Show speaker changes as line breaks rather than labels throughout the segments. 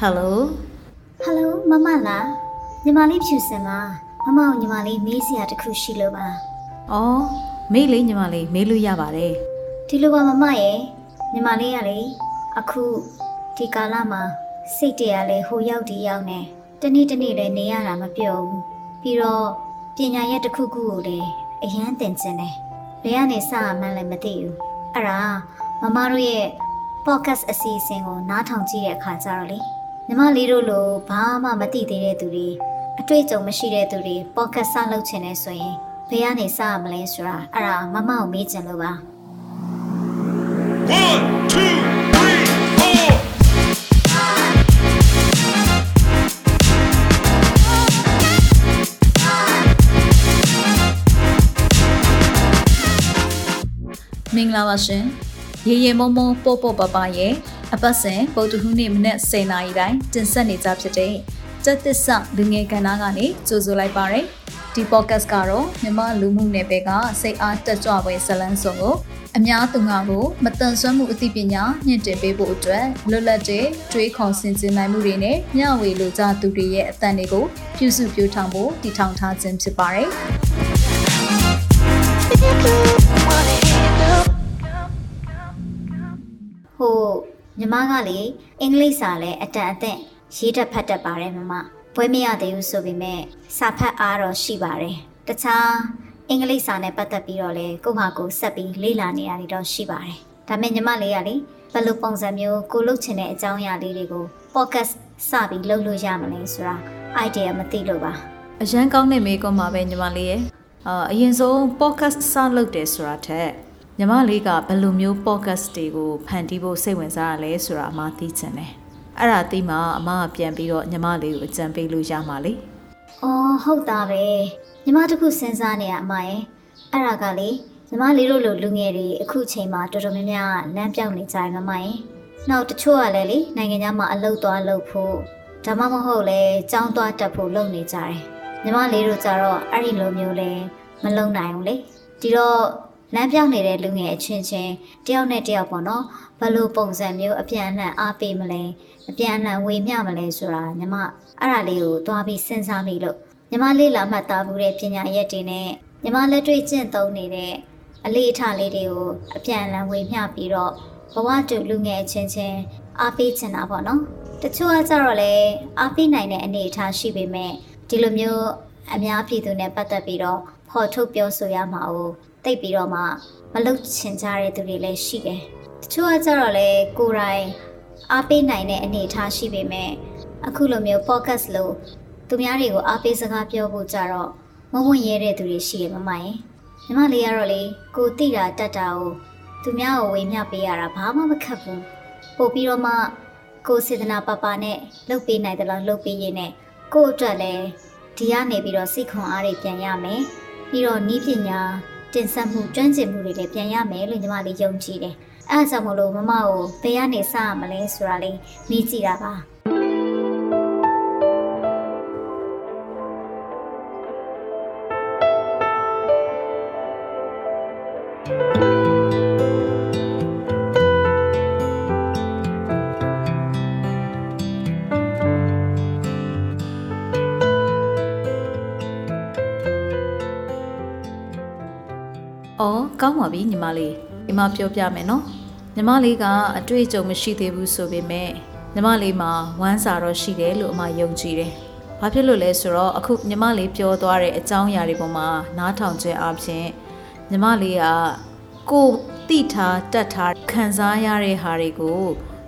ဟယ်လို
ဟယ်လိုမမလားညီမလေးဖြူစင်ပါမမကိုညီမလေးမေးစရာတစ်ခုရှိလို့ပါ
အော်မေးလေးညီမလေးမေးလို့ရပါတယ်
ဒီလိုပါမမရဲ့ညီမလေးကလေအခုဒီကာလမှာစိတ်တရားလဲဟိုရောက်ဒီရောက်နေတနေ့တနေ့လဲနေရတာမပြောဘူးပြီးတော့ပညာရက်တစ်ခုခုကိုလေအရန်သင်ကျင်တယ်ဘယ်ကနေစရမှန်းလည်းမသိဘူးအဲ့ဒါမမတို့ရဲ့ podcast အစီအစဉ်ကိုနားထောင်ကြည့်တဲ့အခါကျတော့လေ ညီမလေးတို့လိုဘာမှမသိသေးတဲ့သူတွေအတွေ့အကြုံမရှိတဲ့သူတွေ podcast စလုပ်ချင်နေဆိုရင်ဘယ်ကနေစရမလဲဆိုတာအဲ့ဒါမမကိုမေးချင်လို့ပါ
One, two, three, four.
မင်္ဂလာပါရှင်ရေရေမုံမုံပို့ပို့ပပရဲ့ အပတ်စဉ်ပုတ်တခုနေ့မနေ့10နာရီတိုင်းတင်ဆက်နေကြဖြစ်တဲ့စက်သစ္စာလူငယ်ကဏ္ဍကနေကြိုဆိုလိုက်ပါရယ်ဒီ podcast ကတော့မြမလူမှုနယ်ပယ်ကစိတ်အားတက်ကြွပွဲဇလန်းစုံကိုအများသူငါကိုမတန်ဆွမ်းမှုအသိပညာမြင့်တင်ပေးဖို့အတွက်လွတ်လပ်တဲ့တွေးခေါ်ဆင်ခြင်နိုင်မှုတွေနဲ့မျှဝေလိုကြသူတွေရဲ့အသံတွေကိုပြုစုပြောင်းထောင်ဖို့တည်ထောင်ထားခြင်းဖြစ်ပါတယ်
ညီမကလေအင်္ဂလိပ်စာလဲအတန်အသင့်ရေးတတ်ဖတ်တတ်ပါတယ်မမဘွဲမရသေးဘူးဆိုပေမဲ့စာဖတ်အားတော့ရှိပါတယ်တခြားအင်္ဂလိပ်စာနဲ့ပတ်သက်ပြီးတော့လေကိုယ့်ဟာကိုယ်ဆက်ပြီးလေ့လာနေရတယ်တော့ရှိပါတယ်ဒါပေမဲ့ညီမလေးကလေဘယ်လိုပုံစံမျိုးကိုလုပ်ချင်တဲ့အကြောင်းအရာလေးတွေကို podcast စပြီးလုပ်လို့ရမလဲဆိုတာ idea မသိလို့ပါ
အရန်ကောင်းတဲ့မေးခွန်းပါပဲညီမလေးရဲ့အာအရင်ဆုံး podcast စလုပ်တယ်ဆိုတာထက် ညီမလေးကဘယ်လိုမျိုး podcast တွေကိုဖန်တီးဖို့စိတ်ဝင်စားရလဲဆိုတာအမသိချင်တယ်အဲ့ဒါသိမှအမကပြန်ပြီးတော့ညီမလေးကိုအကြံပေးလို့ရမှာလေ။
အော်ဟုတ်တာပဲ။ညီမတခုစဉ်းစားနေရအမရဲ့။အဲ့ဒါကလေညီမလေးတို့လိုလူငယ်တွေအခုချိန်မှာတော်တော်များများလမ်းပြောင်းနေကြတယ်မမရဲ့။နောက်တချို့ကလည်းလေနိုင်ငံခြားမှာအလုပ်သွားလုပ်ဖို့ဒါမှမဟုတ်လေကြောင်းသွားတက်ဖို့လုပ်နေကြတယ်။ညီမလေးတို့ကြတော့အဲ့ဒီလိုမျိုးလဲမလုံနိုင်ဘူးလေ။ဒီတော့ လမ်းပြောင်းနေတဲ့လူငယ်အချင်းချင်းတယောက်နဲ့တယောက်ပေါ့နော်ဘယ်လိုပုံစံမျိုးအပြန်အလှန်အားပေးမလဲအပြန်အလှန်ဝေမျှမလဲဆိုတာညီမအဲ့ဒါလေးကိုသွားပြီးစဉ်းစားမိလို့ညီမလေးလာမှတ်သားမှုတဲ့ပညာရက်တွေနဲ့ညီမလက်တွေ့ကျင့်သုံးနေတဲ့အလေးအထားလေးတွေကိုအပြန်အလှန်ဝေမျှပြီးတော့ဘဝတူလူငယ်အချင်းချင်းအားပေးချင်တာပေါ့နော်တချို့ကကြတော့လေအားပေးနိုင်တဲ့အနေအထားရှိပေမဲ့ဒီလိုမျိုးအများပြည်သူနဲ့ပတ်သက်ပြီးတော့ဖော်ထုတ်ပြောဆိုရမှာ ਉਹ တိတ်ပြီးတော့မှမလုပ်ချင်ကြတဲ့သူတွေလည်းရှိတယ်။တချို့ကကြတော့လေကိုယ်တိုင်အားပေးနိုင်တဲ့အနေအထားရှိပေမဲ့အခုလိုမျိုး podcast လို့သူများတွေကိုအားပေးစကားပြောဖို့ကြတော့မဝင့်ရဲတဲ့သူတွေရှိရမမရင်ညီမလေးကတော့လေကိုတိတာတတ်တာကိုသူများကိုဝေမျှပေးရတာဘာမှမခက်ဘူးပို့ပြီးတော့မှကိုယ်စေတနာပပနဲ့လှုပ်ပေးနိုင်တယ်လို့လှုပ်ပေးရင်းနဲ့ကိုယ့်အတွက်လည်းဒီကနေပြီးတော့စိတ်ခွန်အားတွေပြန်ရမယ်ပြီးတော့နီးပညာ တင်ဆက်မှုကျွမ်းကျင်မှုတွေလည်းပြန်ရမယ်လို့ညီမလေးယုံကြည်တယ်။အဲဒါကြောင့်မလို့မမကိုဘယ်ကနေစရမလဲဆိုတာလေးမေးကြည့်တာပါ။
အော်ကောင်းပါပြီညီမလေးဒီမှာပြောပြမယ်နော်။ညီမလေးကအတွေ့အကြုံမရှိသေးဘူးဆိုပေမဲ့ညီမလေးမှာဝမ်းစာတော့ရှိတယ်လို့အမယုံကြည်တယ်။ဘာဖြစ်လို့လဲဆိုတော့အခုညီမလေးပြောသွားတဲ့အကြောင်းအရာတွေပေါ်မှာနားထောင်ခြင်းအပြင်ညီမလေးကကိုယ်တိထားတတ်ထားခံစားရတဲ့ဟာတွေကို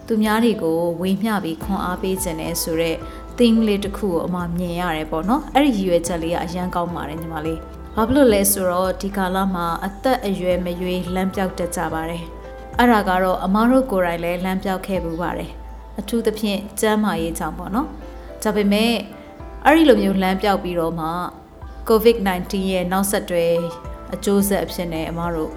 သူများတွေကိုဝေမျှပြီးခွန်အားပေးခြင်းနဲ့ဆိုတော့ thing လေးတစ်ခုကိုအမမြင်ရတယ်ပေါ့နော်အဲ့ဒီရည်ရွယ်ချက်လေးကအရန်ကောင်းပါတယ်ညီမလေး ဘာဖြစ်လို့လဲဆိုတော့ဒီကာလမှာအသက်အရွယ်မရွေးလမ်းပြောက်တတ်ကြပါတယ်အဲ့ဒါကတော့အမတို့ကိုယ်တိုင်လည်းလမ်းပြောက်ခဲ့ပူပါတယ်အထူးသဖြင့်ကျမ်းမာရေးကြောင့်ပေါ့နော်ဒါပေမဲ့အဲ့ဒီလိုမျိုးလမ်းပြောက်ပြီးတော့မှ COVID-19 ရဲ့နောက်ဆက်တွဲအကျိုးဆက်အဖြစ်နဲ့အမတို့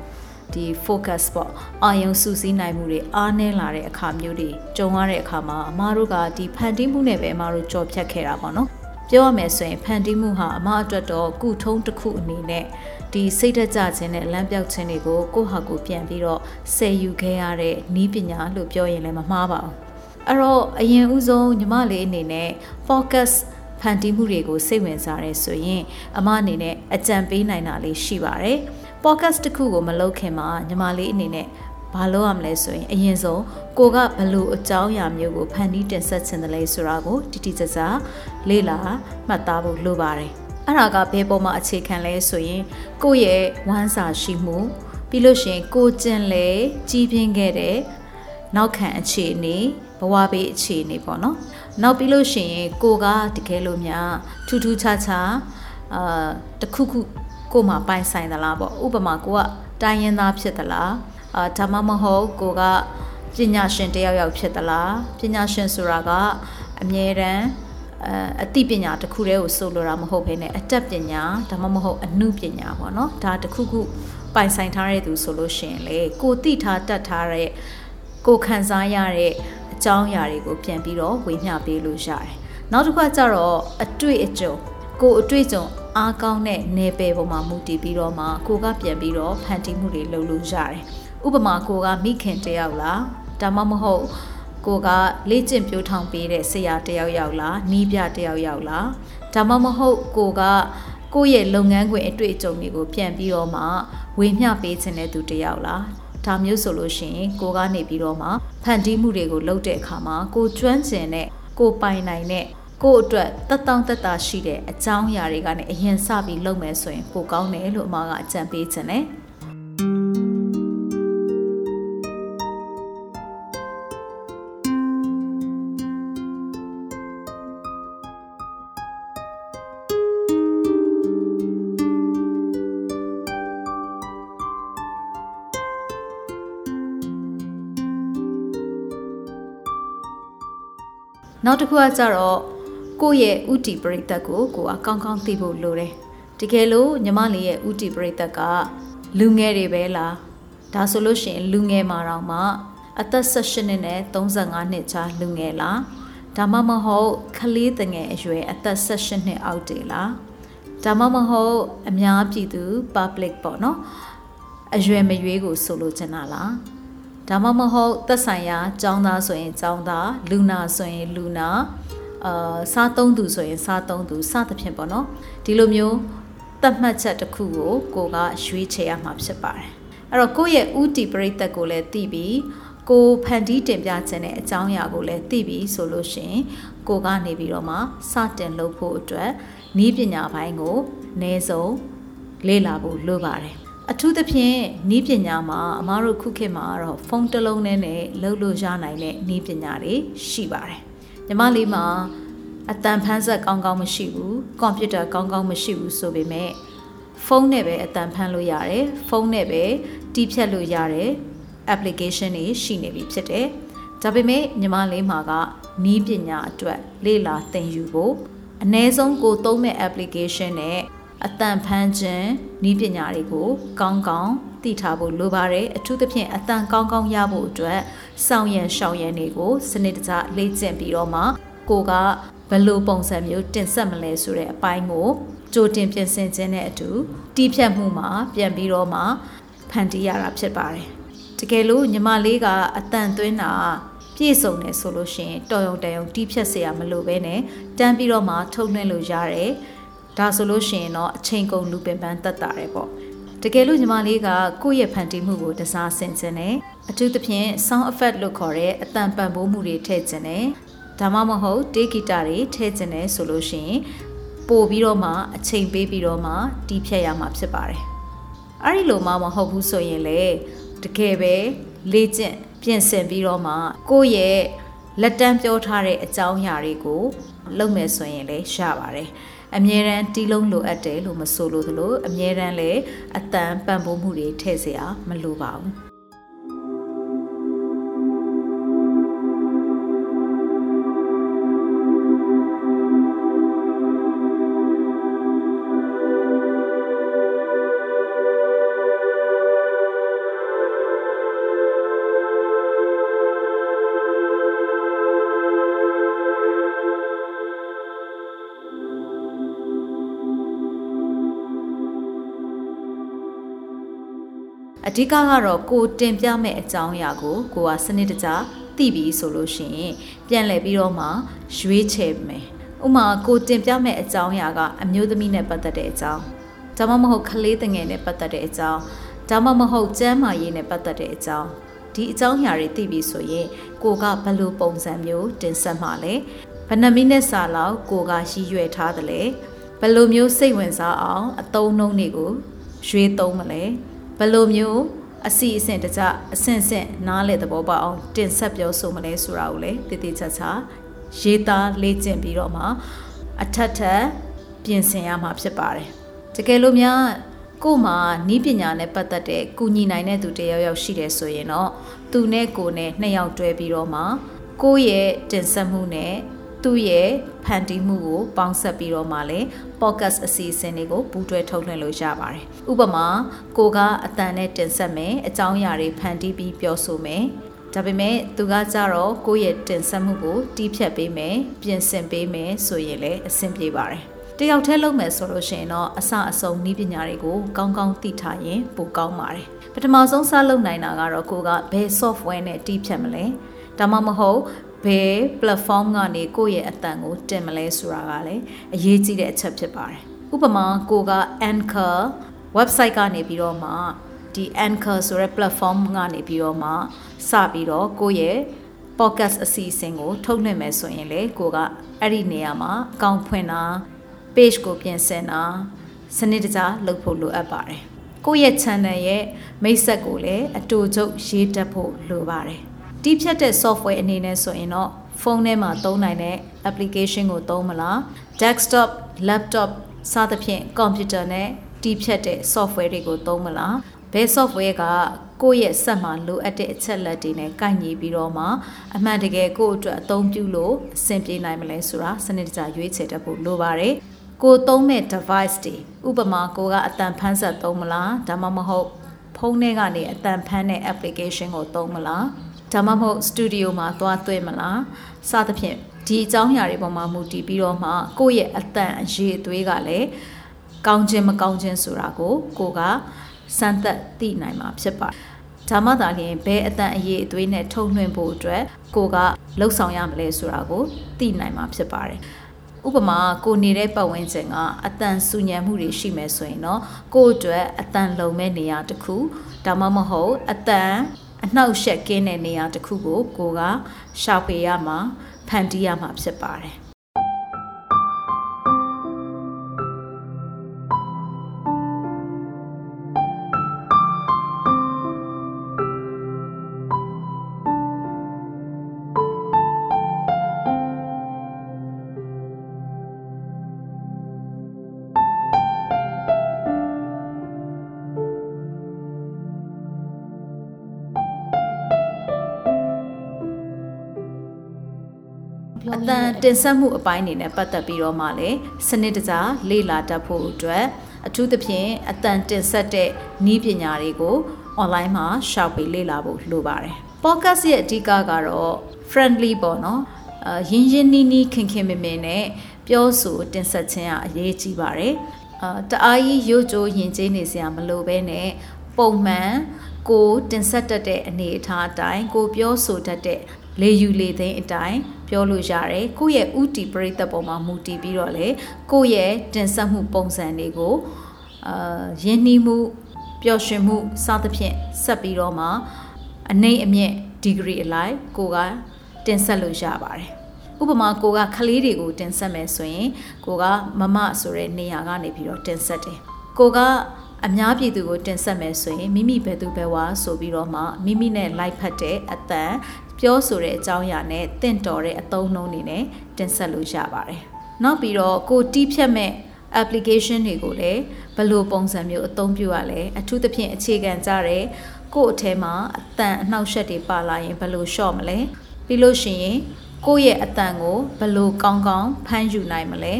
ဒီ focus ပေါ့အာယုံစူးစီးနိုင်မှုတွေအားနည်းလာတဲ့အခါမျိုးတွေကြုံရတဲ့အခါမှာအမတို့ကဒီဖန်တီးမှုနဲ့ပဲအမတို့ကြော်ဖြတ်ခဲ့တာပေါ့နော် ပြောရမယ်ဆိုရင်ဖန်တီးမှုဟာအမအတွက်တော့ကုထုံးတစ်ခုအနေနဲ့ဒီစိတ်ဓာတ်ကြခြင်းနဲ့လမ်းပြောက်ခြင်းတွေကိုကိုယ့်ဟာကိုယ်ပြန်ပြီးတော့ဆယ်ယူခဲ့ရတဲ့နီးပညာလို့ပြောရင်လည်းမမှားပါဘူးအဲ့တော့အရင်ဦးဆုံးညီမလေးအနေနဲ့ focus ဖန်တီးမှုတွေကိုစိတ်ဝင်စားရဲဆိုရင် အမအနေနဲ့အကြံပေးနိုင်တာလေးရှိပါတယ်။ podcast တစ်ခုကိုမလုပ်ခင်မှာညီမလေးအနေနဲ့ ဘာလုပ်ရမလဲဆိုရင်အရင်ဆုံးကိုကဘလို့အကြောင်းအရာမျိုးကိုဖန်တီးတင်ဆက်ခြင်းတလဲဆိုတာကိုတိတိကျကျလေ့လာမှတ်သားဖို့လိုပါတယ်။အဲ့ဒါကဘယ်ပေါ်မှာအခြေခံလဲဆိုရင်ကိုယ့်ရဲ့ဝမ်းစာရှိမှုပြီးလို့ရှိရင်ကိုကျင်လေကြီးပြင်းခဲ့တဲ့နောက်ခံအခြေအနေဘဝဘေးအခြေအနေပေါ့နော်နောက်ပြီးလို့ရှိရင်ကိုကတကယ်လို့များထူးထူးခြားခြားအာတခုခုကိုမှပိုင်ဆိုင်သလားပေါ့ဥပမာကိုကတိုင်းရင်းသားဖြစ်သလား အာဒါမှမဟုတ်ကိုကပညာရှင်တယောက်ယောက်ဖြစ်သလားပညာရှင်ဆိုတာကအမြဲတမ်းအသိပညာတစ်ခုတည်းကိုဆိုလိုတာမဟုတ်ဘဲနဲ့အတတ်ပညာဒါမှမဟုတ်အမှုပညာပေါ့နော်ဒါတစ်ခုခုပိုင်ဆိုင်ထားတဲ့သူဆိုလို့ရှိရင်လေကိုသိထားတတ်ထားတဲ့ကိုခံစားရတဲ့အကြောင်းအရာတွေကိုပြန်ပြီးတော့ဝေမျှပေးလို့ရတယ်။နောက်တစ်ခါကျတော့အတွေ့အကြုံကိုအတွေ့အကြုံအားကောင်းတဲ့နယ်ပယ်ပေါ်မှာမူတည်ပြီးတော့မှကိုကပြန်ပြီးတော့ဖန်တီးမှုတွေလုပ်လို့ရတယ်။ ဥပမာကိုကမိခင်တယောက်လားဒါမှမဟုတ်ကိုကလေ့ကျင့်ပြိုးထောင်ပေးတဲ့ဆရာတယောက်ယောက်လားနီးပြတယောက်ယောက်လားဒါမှမဟုတ်ကိုကကိုယ့်ရဲ့လုပ်ငန်းခွင်အတွေ့အကြုံတွေကိုပြန်ပြီးတော့မှဝေမျှပေးခြင်းတဲ့သူတယောက်လားဒါမျိုးဆိုလို့ရှိရင်ကိုကနေပြီးတော့မှဖန်တီးမှုတွေကိုလုပ်တဲ့အခါမှာကိုကျွမ်းကျင်တဲ့ကိုပိုင်နိုင်တဲ့ကိုအတွက်တက်တောင့်တက်တာရှိတဲ့အကြောင်းအရာတွေကနေအရင်စပြီးလုပ်မယ်ဆိုရင်ပိုကောင်းတယ်လို့အမကအကြံပေးခြင်းတယ် နောက်တစ်ခုကကြတော့ကိုယ့်ရဲ့ဥတီပရိသတ်ကိုကိုကကောင်းကောင်းသိဖို့လိုတယ်တကယ်လို့ညီမလေးရဲ့ဥတီပရိသတ်ကလူငယ်တွေပဲလားဒါဆိုလို့ရှိရင်လူငယ်မှာတော့မှအသက်18နှစ်နဲ့35နှစ်ကြားလူငယ်လားဒါမှမဟုတ်ကလေးတငယ်အရွယ်အသက်18နှစ်အောက်တွေလားဒါမှမဟုတ်အများပြည်သူ public ပေါ့နော်အရွယ်မရွေးကိုဆိုလိုချင်တာလား ဒါမှမဟုတ်သက်ဆိုင်ရာចောင်းသားဆိုရင်ចောင်းသားလူနာဆိုရင်လူနာအာစားသုံးသူဆိုရင် စားသုံးသူစသဖြင့်ပေါ့နော်ဒီလိုမျိုးသတ်မှတ်ချက်တစ်ခုကိုကိုကရွေးချယ်ရမှာဖြစ်ပါတယ်အဲ့တော့ကိုယ့်ရဲ့ဥတီပရိသတ်ကိုလည်းသိပြီးကိုဖန်တီးတင်ပြခြင်းတဲ့အကြောင်းအရာကိုလည်းသိပြီးဆိုလို့ရှိရင်ကိုကနေပြီးတော့မှစတင်လုပ်ဖို့အတွက်ဤပညာပိုင်းကိုအနည်းဆုံးလေ့လာဖို့လိုပါတယ် အထူးသဖြင့်နီးပညာမှာအမားတို့ခုခေတ်မှာတော့ဖုန်းတစ်လုံးနဲ့နဲ့လုပ်လို့ရနိုင်တဲ့နီးပညာတွေရှိပါတယ်။ညီမလေးမှာအတန်ဖန်းဆက်ကောင်းကောင်းမရှိဘူး။ကွန်ပျူတာကောင်းကောင်းမရှိဘူးဆိုပေမဲ့ဖုန်းနဲ့ပဲအတန်ဖန်းလို့ရတယ်။ဖုန်းနဲ့ပဲတီးဖြတ်လို့ရတယ်။ application တွေရှိနေပြီဖြစ်တယ်။ဒါပေမဲ့ညီမလေးမှာကနီးပညာအတွက်လေ့လာသင်ယူဖို့အ ਨੇ ဆုံးကိုသုံးမဲ့ application နဲ့ အတန်ဖန်းခြင်းဤပညာတွေကိုကောင်းကောင်းသိထားဖို့လိုပါတယ်အထူးသဖြင့်အတန်ကောင်းကောင်းရဖို့အတွက်စောင့်ရန်ရှောင်ရန်တွေကိုစနစ်တကျလေ့ကျင့်ပြီးတော့မှကိုကဘယ်လိုပုံစံမျိုးတင်ဆက်မလဲဆိုတဲ့အပိုင်းကိုကြိုတင်ပြင်ဆင်ခြင်းနဲ့အတူတီးဖြတ်မှုမှာပြန်ပြီးတော့မှဖန်တီးရတာဖြစ်ပါတယ်တကယ်လို့ညီမလေးကအတန်သွင်းတာပြည့်စုံတယ်ဆိုလို့ရှိရင်တော်ရုံတန်ရုံတီးဖြတ်เสียမလို့ပဲနဲ့တန်းပြီးတော့မှထုတ်နှဲလို့ရတယ် ဒါဆိုလို့ရှိရင်တော့အချိန်ကုန်လူပင်ပန်းတက်တာတယ်ပေါ့တကယ်လို့ညီမလေးကကိုယ့်ရဲ့ဖန်တီးမှုကိုတစားဆင်ခြင်းနဲ့အထူးသဖြင့် sound effect လို့ခေါ်တဲ့အတန်ပံ့ပိုးမှုတွေထည့်ခြင်းနဲ့ဒါမှမဟုတ်တေးဂီတာတွေထည့်ခြင်းနဲ့ဆိုလို့ရှိရင်ပို့ပြီးတော့မှအချိန်ပေးပြီးတော့မှတီးဖြတ်ရမှာဖြစ်ပါတယ်အဲ့ဒီလိုမှမဟုတ်ဘူးဆိုရင်လေတကယ်ပဲလေ့ကျင့်ပြင်ဆင်ပြီးတော့မှကိုယ့်ရဲ့လက်တန်းပြောထားတဲ့အကြောင်းအရာတွေကိုလုပ်မယ်ဆိုရင်လည်းရပါတယ် အမြဲတမ်းတီးလုံးလိုအပ်တယ်လို့မဆိုလို့သလိုအမြဲတမ်းလည်းအတန်ပံ့ပိုးမှုတွေထည့်เสียမလိုပါဘူး အဓိကကတော့ကိုတင်ပြမဲ့အကြောင်းအရာကိုကိုကစနစ်တကျသိပြီဆိုလို့ရှိရင်ပြန်လည်ပြီးတော့မှရွေးချယ်မယ်ဥမာကိုတင်ပြမဲ့အကြောင်းအရာကအမျိုးသမီးနဲ့ပတ်သက်တဲ့အကြောင်းဒါမှမဟုတ်ကလေးတငယ်နဲ့ပတ်သက်တဲ့အကြောင်းဒါမှမဟုတ်ကျန်းမာရေးနဲ့ပတ်သက်တဲ့အကြောင်းဒီအကြောင်းအရာတွေသိပြီဆိုရင်ကိုကဘယ်လိုပုံစံမျိုးတင်ဆက်မှာလဲဘယ်နှမိနစ်စာလောက်ကိုကရည်ရွယ်ထားတယ်လဲဘယ်လိုမျိုးစိတ်ဝင်စားအောင်အသုံးနှုန်းတွေကိုရွေးသုံးမလဲ ဘယ်လိုမျိုးအစီအစဉ်တကြအဆင့်ဆင့်နားလေသဘောပေါက်အောင်တင်ဆက်ပြောဆိုမလဲဆိုတာကိုလည်းတည်တည်ချာချာရေးသားလေ့ကျင့်ပြီးတော့မှအထက်ထက်ပြင်ဆင်ရမှာဖြစ်ပါတယ်တကယ်လို့များကို့မှာနီးပညာနဲ့ပတ်သက်တဲ့ကုညီနိုင်တဲ့သူတယောက်ယောက်ရှိတယ်ဆိုရင်တော့သူနဲ့ကိုနဲ့နှစ်ယောက်တွဲပြီးတော့မှကိုယ့်ရဲ့တင်ဆက်မှုနဲ့ သူ့ရဲ့ဖန်တီးမှုကိုပေါင်းစပ်ပြီးတော့မှလည်း podcast အစီအစဉ်တွေကိုပူးတွဲထုတ်လွှင့်လို့ရပါတယ်။ဥပမာကိုကအတန်နဲ့တင်ဆက်မယ်အကြောင်းအရာတွေဖန်တီးပြီးပြောဆိုမယ်။ဒါပေမဲ့သူကကြတော့ကိုယ့်ရဲ့တင်ဆက်မှုကိုတီးဖြတ်ပေးမယ်ပြင်ဆင်ပေးမယ်ဆိုရင်လည်းအဆင်ပြေပါတယ်။တယောက်တည်းလုပ်မယ်ဆိုလို့ရှိရင်တော့အစအဆုံးဤပညာတွေကိုကောင်းကောင်းသိထားရင်ပိုကောင်းပါတယ်။ပထမဆုံးစလုပ်နိုင်တာကတော့ကိုကဘယ် software နဲ့တီးဖြတ်မလဲ။ဒါမှမဟုတ် ဘယ် platform ကနေကိုယ့်ရဲ့အတန်ကိုတင်မလဲဆိုတာကလည်းအရေးကြီးတဲ့အချက်ဖြစ်ပါတယ်။ဥပမာကိုက Anchor website ကနေပြီးတော့မှဒီ Anchor ဆိုတဲ့ platform ကနေပြီးတော့မှစပြီးတော့ကိုယ့်ရဲ့ podcast အစီအစဉ်ကိုထုတ်လွှင့်မယ်ဆိုရင်လေကိုကအဲ့ဒီနေရာမှာအကောင့်ဖွင့်တာ page ကိုပြင်ဆင်တာစနစ်တကျလုပ်ဖို့လိုအပ်ပါတယ်။ကိုယ့်ရဲ့ channel ရဲ့မိတ်ဆက်ကိုလည်းအတူချုပ်ရေးတက်ဖို့လိုပါတယ်။ တီးဖြတ်တဲ့ software အနေနဲ့ဆိုရင်တော့ဖုန်းထဲမှာသုံးနိုင်တဲ့ application ကိုသုံးမလား desktop laptop စသဖြင့် computer နဲ့တီးဖြတ်တဲ့ software တွေကိုသုံးမလားဘယ် software ကကိုယ့်ရဲ့စက်မှာလိုအပ်တဲ့အချက်လက်တွေနဲ့ကိုက်ညီပြီးတော့မှအမှန်တကယ်ကိုယ့်အတွက်အသုံးပြုလို့အဆင်ပြေနိုင်မလဲဆိုတာစနစ်တကျရွေးချယ်တတ်ဖို့လိုပါတယ်ကိုသုံးမဲ့ device တွေဥပမာကိုကအတန်ဖန်းဆက်သုံးမလားဒါမှမဟုတ်ဖုန်းထဲကနေအတန်ဖန်းတဲ့ application ကိုသုံးမလား ဒါမှမဟုတ် studio မှာသွားသွင်းမလားစသဖြင့်ဒီအကြောင်းအရာတွေပေါ်မှာမူတည်ပြီးတော့မှကိုယ့်ရဲ့အတန်အရေးအသွေးကလည်းကောင်းခြင်းမကောင်းခြင်းဆိုတာကိုကိုကစမ်းသပ်သိနိုင်မှာဖြစ်ပါတယ်ဒါမှသာလျှင်ဘယ်အတန်အရေးအသွေးနဲ့ထုတ်လွှင့်ဖို့အတွက်ကိုကလှုပ်ဆောင်ရမလဲဆိုတာကိုသိနိုင်မှာဖြစ်ပါတယ်ဥပမာကိုနေတဲ့ပတ်ဝန်းကျင်ကအတန်ဆူညံမှုတွေရှိမယ်ဆိုရင်တော့ကိုယ့်အတွက်အတန်လုံမဲ့နေရာတစ်ခုဒါမှမဟုတ်အတန် အနှောက်အယှက်ကင်းတဲ့နေရာတစ်ခုကိုကိုကရှာဖွေရမှာဖန်တီးရမှာဖြစ်ပါတယ် တန်တင်ဆက်မှုအပိုင်းအနေနဲ့ပတ်သက်ပြီးတော့မှလည်းစနစ်တကျလေ့လာတတ်ဖို့အတွက်အထူးသဖြင့်အတန်တင်ဆက်တဲ့နည်းပညာတွေကို online မှာရှောက်ပြီးလေ့လာဖို့လိုပါတယ်။ podcast ရဲ့အဓိကကတော့ friendly ပေါ့နော်။အရင်းရင်းနီးနီးခင်ခင်မင်မင်နဲ့ပြောဆိုတင်ဆက်ခြင်းကအရေးကြီးပါတယ်။အာတအားကြီးရိုးကြိုးယဉ်ကျေးနေစရာမလိုဘဲနဲ့ပုံမှန်ကိုတင်ဆက်တတ်တဲ့အနေအထားအတိုင်းကိုပြောဆိုတတ်တဲ့လေယူလေသိန်းအတိုင်း ပြောလို့ရတယ်ကိုယ့်ရဲ့ဥတီပရိသတ်ပေါ်မှာမူတည်ပြီးတော့လေကိုယ့်ရဲ့တင်ဆက်မှုပုံစံတွေကိုအာယဉ်နှီးမှုပျော်ရွှင်မှုစသဖြင့်ဆက်ပြီးတော့မှအနေအမြင့်ဒီဂရီအလိုက်ကိုကတင်ဆက်လို့ရပါတယ်ဥပမာကိုကခလေးတွေကိုတင်ဆက်မယ်ဆိုရင်ကိုကမမဆိုတဲ့နေရာကနေပြီးတော့တင်ဆက်တယ်ကိုကအများပြည်သူကိုတင်ဆက်မယ်ဆိုရင်မိမိဘယ်သူပဲဝါဆိုပြီးတော့မှမိမိနဲ့လိုက်ဖက်တဲ့အတန် ပြောဆိုတဲ့အကြောင်းအရာနဲ့တင့်တော်တဲ့အသုံးနှုန်းတွေနဲ့တင်ဆက်လို့ရပါတယ်။နောက်ပြီးတော့ကိုတီးဖြတ်မဲ့ application တွေကိုလည်းဘယ်လိုပုံစံမျိုးအသုံးပြုရလဲအထူးသဖြင့်အခြေခံကြတဲ့ကိုယ့်အထဲမှာအတန်အနှောက်အယှက်တွေပါလာရင်ဘယ်လိုလျှော့မလဲပြီးလို့ရှိရင်ကိုယ့်ရဲ့အတန်ကိုဘယ်လိုကောင်းကောင်းဖမ်းယူနိုင်မလဲ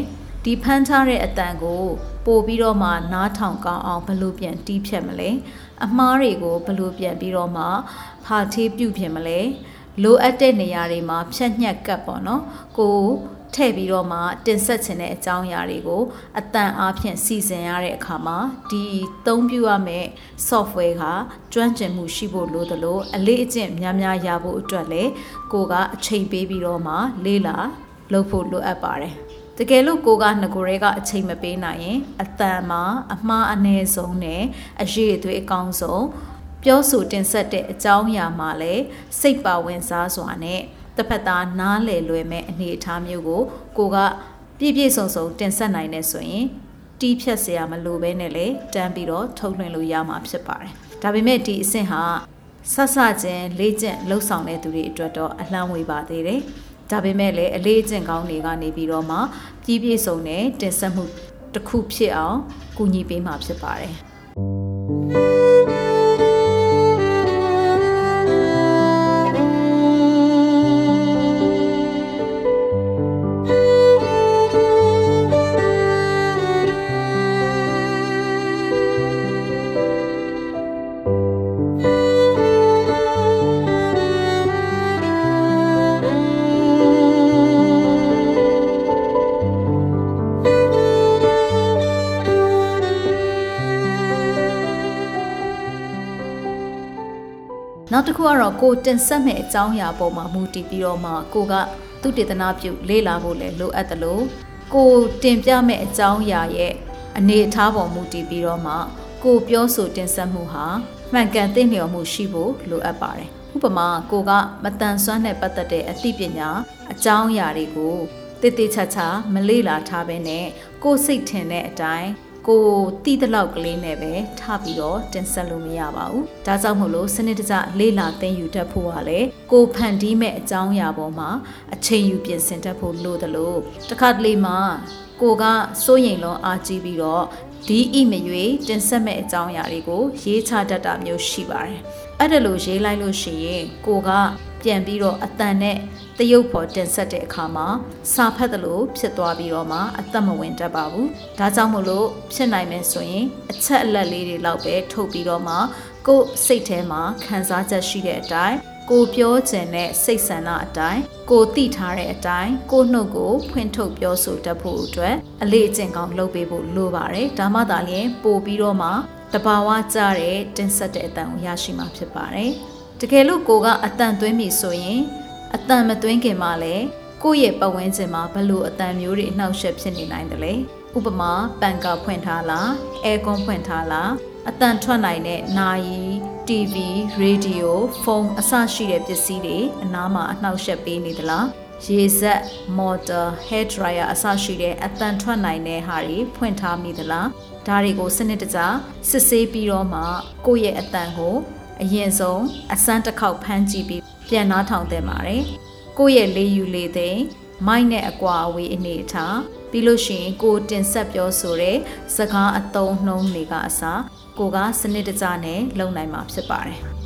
ဒီဖမ်းထားတဲ့အတန်ကိုပို့ပြီးတော့မှနားထောင်ကောင်းအောင်ဘယ်လိုပြန်တီးဖြတ်မလဲအမားတွေကိုဘယ်လိုပြန်ပြီးတော့မှဖာထေးပြုတ်ပြင်မလဲ လိုအပ်တဲ့နေရာတွေမှာဖြတ်ညှက်ကပ်ပေါ့နော်ကိုထည့်ပြီးတော့မှတင်ဆက်ခြင်းတဲ့အကြောင်းအရာတွေကိုအတန်အားဖြင့်စီစဉ်ရတဲ့အခါမှာဒီသုံးပြုရမယ့် software ကကျွမ်းကျင်မှုရှိဖို့လိုသလိုအလေးအကျင့်များများရဖို့အတွက်လည်းကိုကအချိန်ပေးပြီးတော့မှလေ့လာလုပ်ဖို့လိုအပ်ပါတယ်တကယ်လို့ကိုကငကိုရဲကအချိန်မပေးနိုင်ရင်အတန်မှာအမှားအနည်းဆုံးနဲ့အရေးအသွေးအကောင်းဆုံး ပြောဆိုတင်ဆက်တဲ့အကြောင်းအရာမှာလည်းစိတ်ပါဝင်စားစွာနဲ့တစ်ဖက်သားနားလည်လွယ်မဲ့အနေအထားမျိုးကိုကိုကပြည့်ပြည့်စုံစုံတင်ဆက်နိုင်နေဆိုရင်တီးဖြတ်เสียမလိုပဲနဲ့လေတန်းပြီးတော့ထုတ်လွှင့်လို့ရမှာဖြစ်ပါတယ်ဒါပေမဲ့ဒီအဆင့်ဟာဆက်ဆချင်းလေးကျင့်လှုပ်ဆောင်တဲ့သူတွေအတွက်တော့အလှမ်းဝေပါသေးတယ်ဒါပေမဲ့လည်းအလေးအကျင့်ကောင်းတွေကနေပြီးတော့မှပြည့်ပြည့်စုံတဲ့တင်ဆက်မှုတစ်ခုဖြစ်အောင်ကူညီပေးမှာဖြစ်ပါတယ် တစ်ခုကတော့ကိုတင်ဆက်မဲ့အကြောင်းအရာပေါ်မှာမူတည်ပြီးတော့မှကိုကသူတေသနာပြုလေ့လာဖို့လည်းလိုအပ်တယ်လို့ကိုတင်ပြမဲ့အကြောင်းအရာရဲ့အနေအထားပေါ်မူတည်ပြီးတော့မှကိုပြောဆိုတင်ဆက်မှုဟာမှန်ကန်သိလျော်မှုရှိဖို့လိုအပ်ပါတယ်ဥပမာကိုကမတန်ဆွမ်းနဲ့ပတ်သက်တဲ့အသိပညာအကြောင်းအရာတွေကိုတည်တည်ချာချာမလေ့လာထားဘဲနဲ့ကိုစိတ်ထင်တဲ့အတိုင်း ကိုတီးတလောက်ကလေးနဲ့ပဲထားပြီးတော့တင်ဆက်လို့မရပါဘူး။ဒါကြောင့်မို့လို့စနစ်တကျလေ့လာသင်ယူတတ်ဖို့ကလည်းကိုဖန်တီးမဲ့အကြောင်းအရာပေါ်မှာအချိန်ယူပြင်ဆင်တတ်ဖို့လိုတယ်လို့တစ်ခါတလေမှာကိုကစိုးရိမ်လွန်အားကြီးပြီးတော့ဒီဣမရွေတင်ဆက်မဲ့အကြောင်းအရာတွေကိုရေးချတတ်တာမျိုးရှိပါတယ်။အဲ့ဒါလို့ရေးလိုက်လို့ရှိရင်ကိုကပြန်ပြီးတော့အတန်နဲ့တ ရုပ်ပေါ်တင်ဆက်တဲ့အခါမှာစာဖတ်သလိုဖြစ်သွားပြီးတော့မှအသက်မဝင်တတ်ပါဘူး။ဒါကြောင့်မို့လို့ဖြစ်နိုင်မယ်ဆိုရင်အချက်အလက်လေးတွေလောက်ပဲထုတ်ပြီးတော့မှကိုယ်စိတ်ထဲမှာခံစားချက်ရှိတဲ့အတိုင်းကိုပြောချင်တဲ့စိတ်ဆန္ဒအတိုင်းကိုသိထားတဲ့အတိုင်းကိုနှုတ်ကိုဖွင့်ထုတ်ပြောဆိုတတ်ဖို့အတွက်အလေးအကျင့်ကောင်းလုပ်ပေးဖို့လိုပါတယ်ဒါမှသာလျှင်ပို့ပြီးတော့မှတဘာဝကြတဲ့တင်ဆက်တဲ့အတန်ကိုရရှိမှာဖြစ်ပါတယ်တကယ်လို့ကိုကအတန်သွင်းပြီဆိုရင် အတန်မသွင်းခင်မှာလည်းကိုယ့်ရဲ့ပတ်ဝန်းကျင်မှာဘလို့အတန်မျိုးတွေအနှောက်အယှက်ဖြစ်နေနိုင်တယ်လေဥပမာပန်ကာဖွင့်ထားလားအဲကွန်ဖွင့်ထားလားအတန်ထွက်နိုင်တဲ့နာယီ TV ရေဒီယိုဖုန်းအစရှိတဲ့ပစ္စည်းတွေအနားမှာအနှောက်အယှက်ပေးနေသလားရေစက် motor hair dryer အစရှိတဲ့အတန်ထွက်နိုင်တဲ့ဟာတွေဖွင့်ထားမိသလားဒါတွေကိုစနစ်တကျစစ်ဆေးပြီးတော့မှကိုယ့်ရဲ့အတန်ကို အရင်ဆုံးအစမ်းတစ်ခေါက်ဖမ်းကြည့်ပြီးပြန်နှားထောင်သင့်ပါတယ်ကိုယ့်ရဲ့လေးယူလေးသိမ်းမိုက်နဲ့အကွာအဝေးအနေအထားပြီးလို့ရှိရင်ကိုတင်ဆက်ပြောဆိုတဲ့စကားအသုံးနှုန်းတွေကအစားကိုကစနစ်တကျနဲ့လုံနိုင်မှာဖြစ်ပါတယ်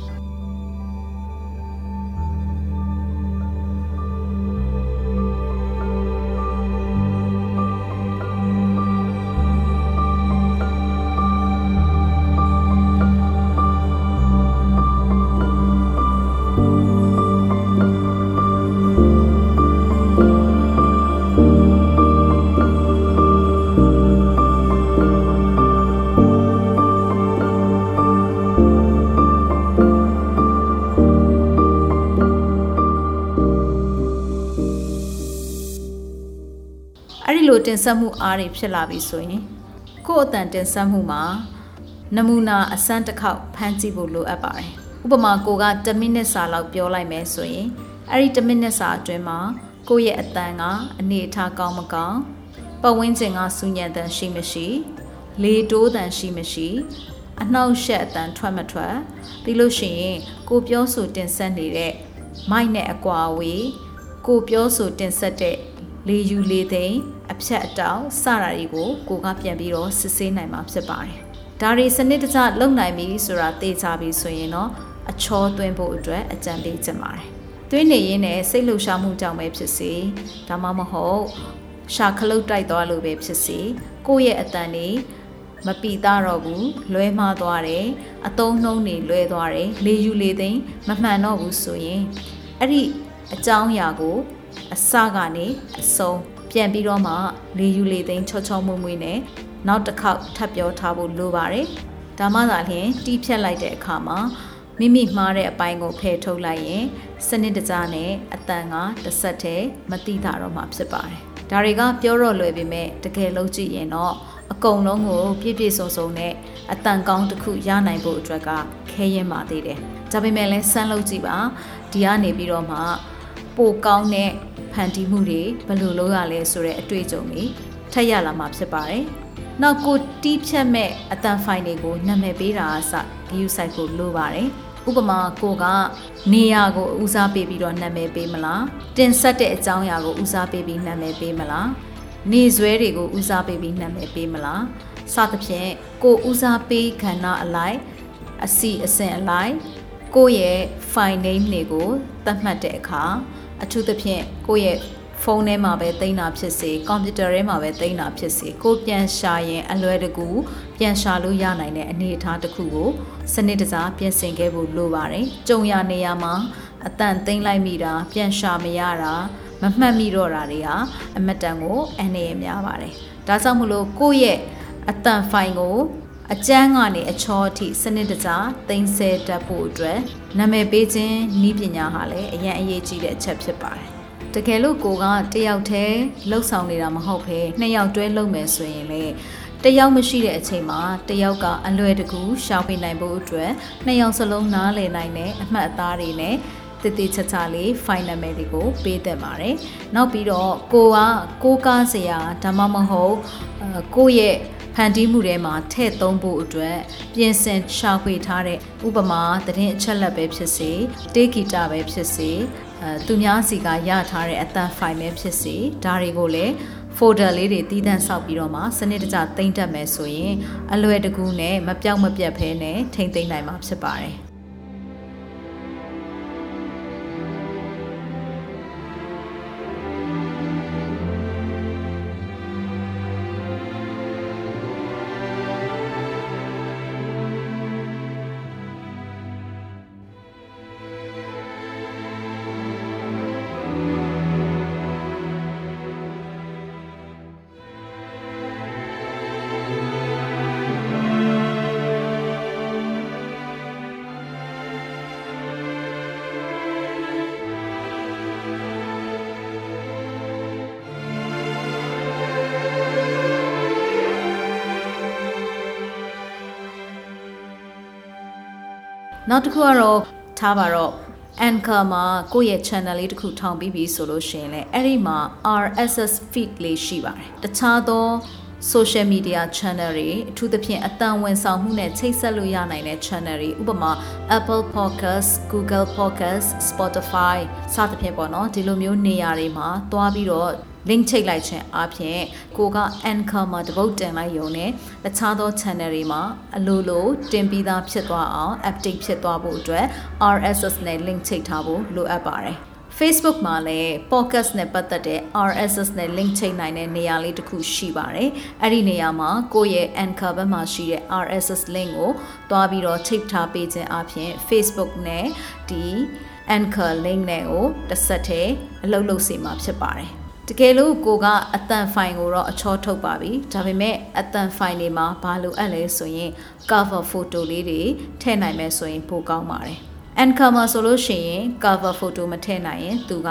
တင်ဆက်မှုအားတွေဖြစ်လာပြီဆိုရင်ကိုယ့်အတန်တင်ဆက်မှုမှာနမူနာအစမ်းတစ်ခေါက်ဖမ်းကြည့်ဖို့လိုအပ်ပါတယ်ဥပမာကိုက10မိနစ်စာလောက်ပြောလိုက်မယ်ဆိုရင်အဲ့ဒီ10မိနစ်စာအတွင်းမှာကိုယ့်ရဲ့အတန်ကအနေအထားကောင်းမကောင်းပတ်ဝန်းကျင်ကစူညံတန်ရှိမရှိလေတိုးတန်ရှိမရှိအနှောက်ရှက်အတန်ထွက်မထွက်ပြီးလို့ရှိရင်ကိုပြောဆိုတင်ဆက်နေတဲ့မိုက်နဲ့အကွာအဝေးကိုပြောဆိုတင်ဆက်တဲ့ လေယူလေသိမ်းအဖြတ်အတောင်စတာတွေကိုကိုကပြန်ပြီးတော့စစ်ဆေးနိုင်မှာဖြစ်ပါတယ်။ဒါတွေစနစ်တကျလုပ်နိုင်ပြီဆိုတာသိကြပြီဆိုရင်တော့အချောသွင်းဖို့အတွက်အကြံပေးချင်ပါတယ်။သွင်းနေရင်းနဲ့စိတ်လှုပ်ရှားမှုကြောင့်ပဲဖြစ်စေဒါမှမဟုတ်ရှာခလုတ်တိုက်သွားလို့ပဲဖြစ်စေကိုယ့်ရဲ့အတန်တွေမပီသားတော့ဘူးလွဲမှားသွားတယ်အတုံးနှုံးတွေလွဲသွားတယ်လေယူလေသိမ်းမမှန်တော့ဘူးဆိုရင်အဲ့ဒီအကြောင်းအရာကို အစကနေအဆုံးပြန်ပြီးတော့မှလေယူလေသိမ်းချောချောမွေ့မွေ့နဲ့နောက်တစ်ခေါက်ထပ်ပြောထားဖို့လိုပါတယ်ဒါမှသာလျှင်တီးဖြတ်လိုက်တဲ့အခါမှာမိမိမှားတဲ့အပိုင်းကိုဖယ်ထုတ်လိုက်ရင်စနစ်တကျနဲ့အတန်ကတစ်ဆက်တည်းမတိတာတော့မှဖြစ်ပါတယ်ဒါတွေကပြောတော့လွယ်ပေမဲ့တကယ်လုံးကြည့်ရင်တော့အကုန်လုံးကိုပြည့်ပြည့်စုံစုံနဲ့အတန်ကောင်းတစ်ခုရနိုင်ဖို့အတွက်ကခဲရင်ပါသေးတယ်ဒါပေမဲ့လည်းစမ်းလုပ်ကြည့်ပါဒီကနေပြီးတော့မှ ပိုကောင်းတဲ့ဖန်တီးမှုတွေဘယ်လိုလုပ်ရလဲဆိုတဲ့အတွေ့အကြုံတွေထပ်ရလာမှာဖြစ်ပါတယ်။နောက်ကိုတီးဖြတ်မဲ့အတန်ဖိုင်တွေကိုနာမည်ပေးတာအစဂယူဆိုင်ကိုလိုပါတယ်။ဥပမာကိုကနေရာကိုဦးစားပေးပြီးတော့နာမည်ပေးမလား။တင်ဆက်တဲ့အကြောင်းအရာကိုဦးစားပေးပြီးနာမည်ပေးမလား။နေဆွဲတွေကိုဦးစားပေးပြီးနာမည်ပေးမလား။စသဖြင့်ကိုဦးစားပေးခန္ဓာအလိုက်အစီအစဉ်အလိုက်ကိုယ့်ရဲ့ file name တွေကိုသတ်မှတ်တဲ့အခါ အထူးသဖြင့်ကိုယ့်ရဲ့ဖုန်းထဲမှာပဲသိမ်းတာဖြစ်စေကွန်ပျူတာထဲမှာပဲသိမ်းတာဖြစ်စေကိုပြန်ရှာရင်အလွယ်တကူပြန်ရှာလို့ရနိုင်တဲ့အနေအထားတစ်ခုကိုစနစ်တကျပြင်ဆင်ခဲ့ဖို့လိုပါတယ်။ကြုံရနေရမှာအတန်သိမ်းလိုက်မိတာပြန်ရှာမရတာမမှတ်မိတော့တာတွေဟာအမတ်တန်ကိုအနေရများပါတယ်။ဒါကြောင့်မလို့ကိုယ့်ရဲ့အတန်ဖိုင်ကို အကျန်းကနေအချောအထိစနစ်တကျသိမ်းဆဲတတ်ဖို့အတွက်နာမည်ပေးခြင်းဤပညာဟာလည်းအရင်အရေးကြီးတဲ့အချက်ဖြစ်ပါတယ်။တကယ်လို့ကိုကတယောက်တည်းလှုပ်ဆောင်နေတာမဟုတ်ဘဲနှစ်ယောက်တွဲလုပ်မယ်ဆိုရင်လေတယောက်မရှိတဲ့အချိန်မှာတယောက်ကအလွယ်တကူရှောင်ပေးနိုင်ဖို့အတွက်နှစ်ယောက်စလုံးနားလည်နိုင်တဲ့အမှတ်အသားတွေနဲ့တည်တည်ချာချာလေး final မယ်တွေကိုပေးတတ်ပါတယ်။နောက်ပြီးတော့ကိုကကိုကားစရာဒါမှမဟုတ်ကိုရဲ့ ဖန်တီးမှုထဲမှာထည့်သုံးဖို့အတွက်ပြင်ဆင်ရှာဖွေထားတဲ့ဥပမာသတင်းအချက်လက်ပဲဖြစ်စေတေးဂီတပဲဖြစ်စေအဲသူများစီကရထားတဲ့အသံဖိုင်ပဲဖြစ်စေဒါတွေကိုလည်း folder လေးတွေတည်တံ့ဆောက်ပြီးတော့မှစနစ်တကျတင်တက်မယ်ဆိုရင်အလွယ်တကူနဲ့မပြောက်မပြတ်ဖဲနဲ့ထိမ့်သိမ့်နိုင်မှာဖြစ်ပါတယ်။။ နောက်တစ်ခုကတော့ထားပါတော့ Anchor မှာကိုယ့်ရဲ့ channel လေးတစ်ခုထောင်ပြီးပြီဆိုလို့ရှိရင်လည်းအဲ့ဒီမှာ RSS feed လေးရှိပါတယ်တခြားသော social media channel တွေအထူးသဖြင့်အတန်ဝန်ဆောင်မှုနဲ့ချိတ်ဆက်လို့ရနိုင်တဲ့ channel တွေဥပမာ Apple Podcast, Google Podcast, Spotify စသဖြင့်ပေါ့နော်ဒီလိုမျိုးနေရာတွေမှာတွားပြီးတော့ link ချိတ်လိုက်ခြင်းအပြင်ကိုက Anchor မှာတပုတ်တင်လိုက်ရုံနဲ့တခြားသော channel တွေမှာအလိုလိုတင်ပြီးသားဖြစ်သွားအောင် update ဖြစ်သွားဖို့အတွက် RSS နဲ့ link ချိတ်ထားဖို့လိုအပ်ပါတယ် Facebook မှာလည်း podcast နဲ့ပတ်သက်တဲ့ RSS နဲ့ link ချိတ်နိုင်တဲ့နေရာလေးတစ်ခုရှိပါတယ်။အဲ့ဒီနေရာမှာကိုယ့်ရဲ့ Anchor ဘက်မှာရှိတဲ့ RSS link ကိုတွားပြီးတော့ချိတ်ထားပေးခြင်းအပြင် Facebook နဲ့ဒီ Anchor link နဲ့ကိုတစ်ဆက်တည်းအလုပ်လုပ်စီမှာဖြစ်ပါတယ်။တကယ်လို့ကိုကအတန်ဖိုင်ကိုတော့အချောထုတ်ပါပြီဒါပေမဲ့အတန်ဖိုင်တွေမှာဘာလို့အပ်လဲဆိုရင် cover photo လေးတွေထည့်နိုင်မယ်ဆိုရင်ပိုကောင်းပါတယ် Anchor မှာဆိုလို့ရှိရင် cover photo မထည့်နိုင်ရင်သူက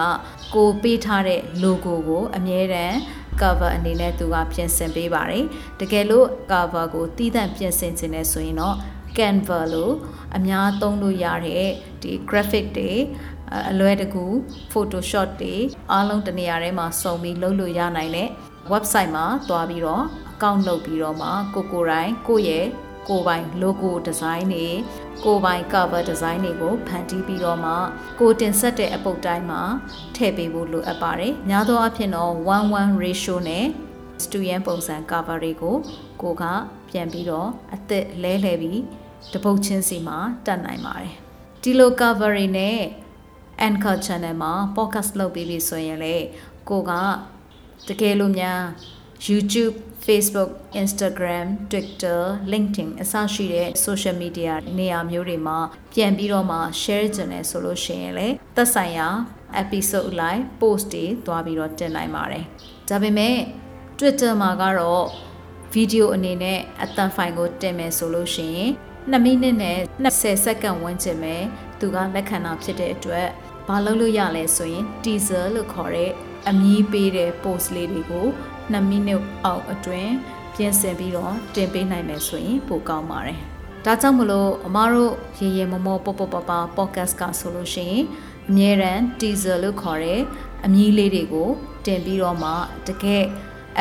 ကိုပေးထားတဲ့ logo ကိုအမြဲတမ်း cover အနေနဲ့သူကပြင်ဆင်ပေးပါတယ်တကယ်လို့ cover ကိုတီးသန့်ပြင်ဆင်ခြင်းနဲ့ဆိုရင်တော့ Canva လို့အများသုံးလို့ရတဲ့ဒီ graphic တွေအလွယ်တကူ Photoshop တွေအားလုံးတနေရာထဲမှာစုံပြီးလုပ်လို့ရနိုင်တဲ့ website မှာတွားပြီးတော့ account လုပ်ပြီးတော့မှကိုကိုယ်တိုင်ကိုယ့်ရဲ့ကိုယ်ပိုင် logo design တွေ ကိုယ်ပိုင် cover design တွေကိုဖန်တီးပြီးတော့မှကိုတင်ဆက်တဲ့အပုတ်တိုင်းမှာထည့်ပေးဖို့လိုအပ်ပါတယ်။များသောအားဖြင့်တော့1-1 ratio နဲ့ student ပုံစံ cover တွေကိုကိုကပြန်ပြီးတော့အသက်လဲလှယ်ပြီးတပုတ်ချင်းစီမှာတက်နိုင်ပါတယ်။ဒီလို cover တွေနဲ့ Anchor channel မှာ podcast လုပ်ပြီးပြီဆိုရင်လေကိုကတကယ်လို့များ YouTube Facebook, Instagram, Twitter, LinkedIn အစရှိတဲ့ social media နေရာမျိုးတွေမှာပြန်ပြီးတော့မှ share ကြတယ်ဆိုလို့ရှိရင်လေသက်ဆိုင်ရာ episode လိုက် post တွေသွားပြီးတော့တင်နိုင်ပါတယ်ဒါပေမဲ့ Twitter မှာကတော့ဗီဒီယိုအနေနဲ့အသံဖိုင်ကိုတင်မယ်ဆိုလို့ရှိရင်2မိနစ်နဲ့20စက္ကန့်ဝန်းကျင်ပဲသူကလက်ခံတာဖြစ်တဲ့အတွက်ဘာလုပ်လို့ရလဲဆိုရင် teaser လို့ခေါ်တဲ့အမည်ပေးတဲ့ post လေးတွေကို 2မိနစ်အောက်အတွင်းပြင်ဆင်ပြီးတော့တင်ပေးနိုင်မယ်ဆိုရင်ပိုကောင်းပါတယ်။ဒါကြောင့်မလို့အမားတို့ရေရေမောမောပေါပေါပပ podcast ကဆိုလို့ရှိရင်အမြဲတမ်း teaser လို့ခေါ်တဲ့အမည်လေးတွေကိုတင်ပြီးတော့မှတကယ်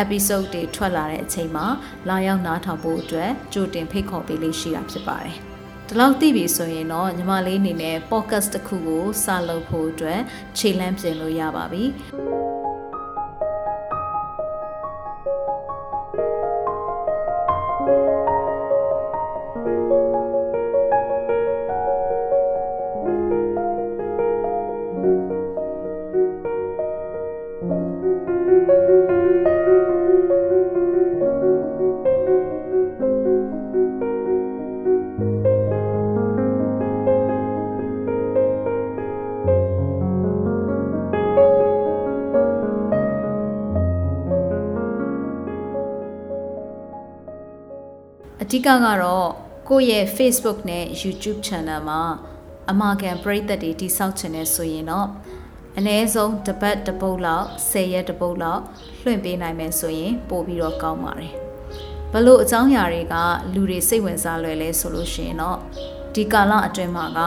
episode တွေထွက်လာတဲ့အချိန်မှာလာရောက်နားထောင်ဖို့အတွက်ကြိုတင်ဖိတ်ခေါ်ပေးလေးရှိတာဖြစ်ပါတယ်။ဒီလောက်သိပြီဆိုရင်တော့ညီမလေးအနေနဲ့ podcast တစ်ခုကိုစလုပ်ဖို့အတွက်ခြေလှမ်းပြင်လို့ရပါပြီ။ ဓိကကတော့ကိုယ့်ရဲ့ Facebook နဲ့ YouTube Channel မှာအမာကန်ပရိသတ်တွေတိစောက်ချင်နေဆိုရင်တော့အနည်းဆုံးတစ်ပတ်တစ်ပုတ်လောက်10ရက်တစ်ပုတ်လောက်လွှင့်ပေးနိုင်မယ်ဆိုရင် ပို့ပြီးတော့ကောင်းပါတယ်။ဘလို့အကြောင်းအရာတွေကလူတွေစိတ်ဝင်စားလွယ်လဲဆိုလို့ရှိရင်တော့ဒီကာလအတွင်းမှာက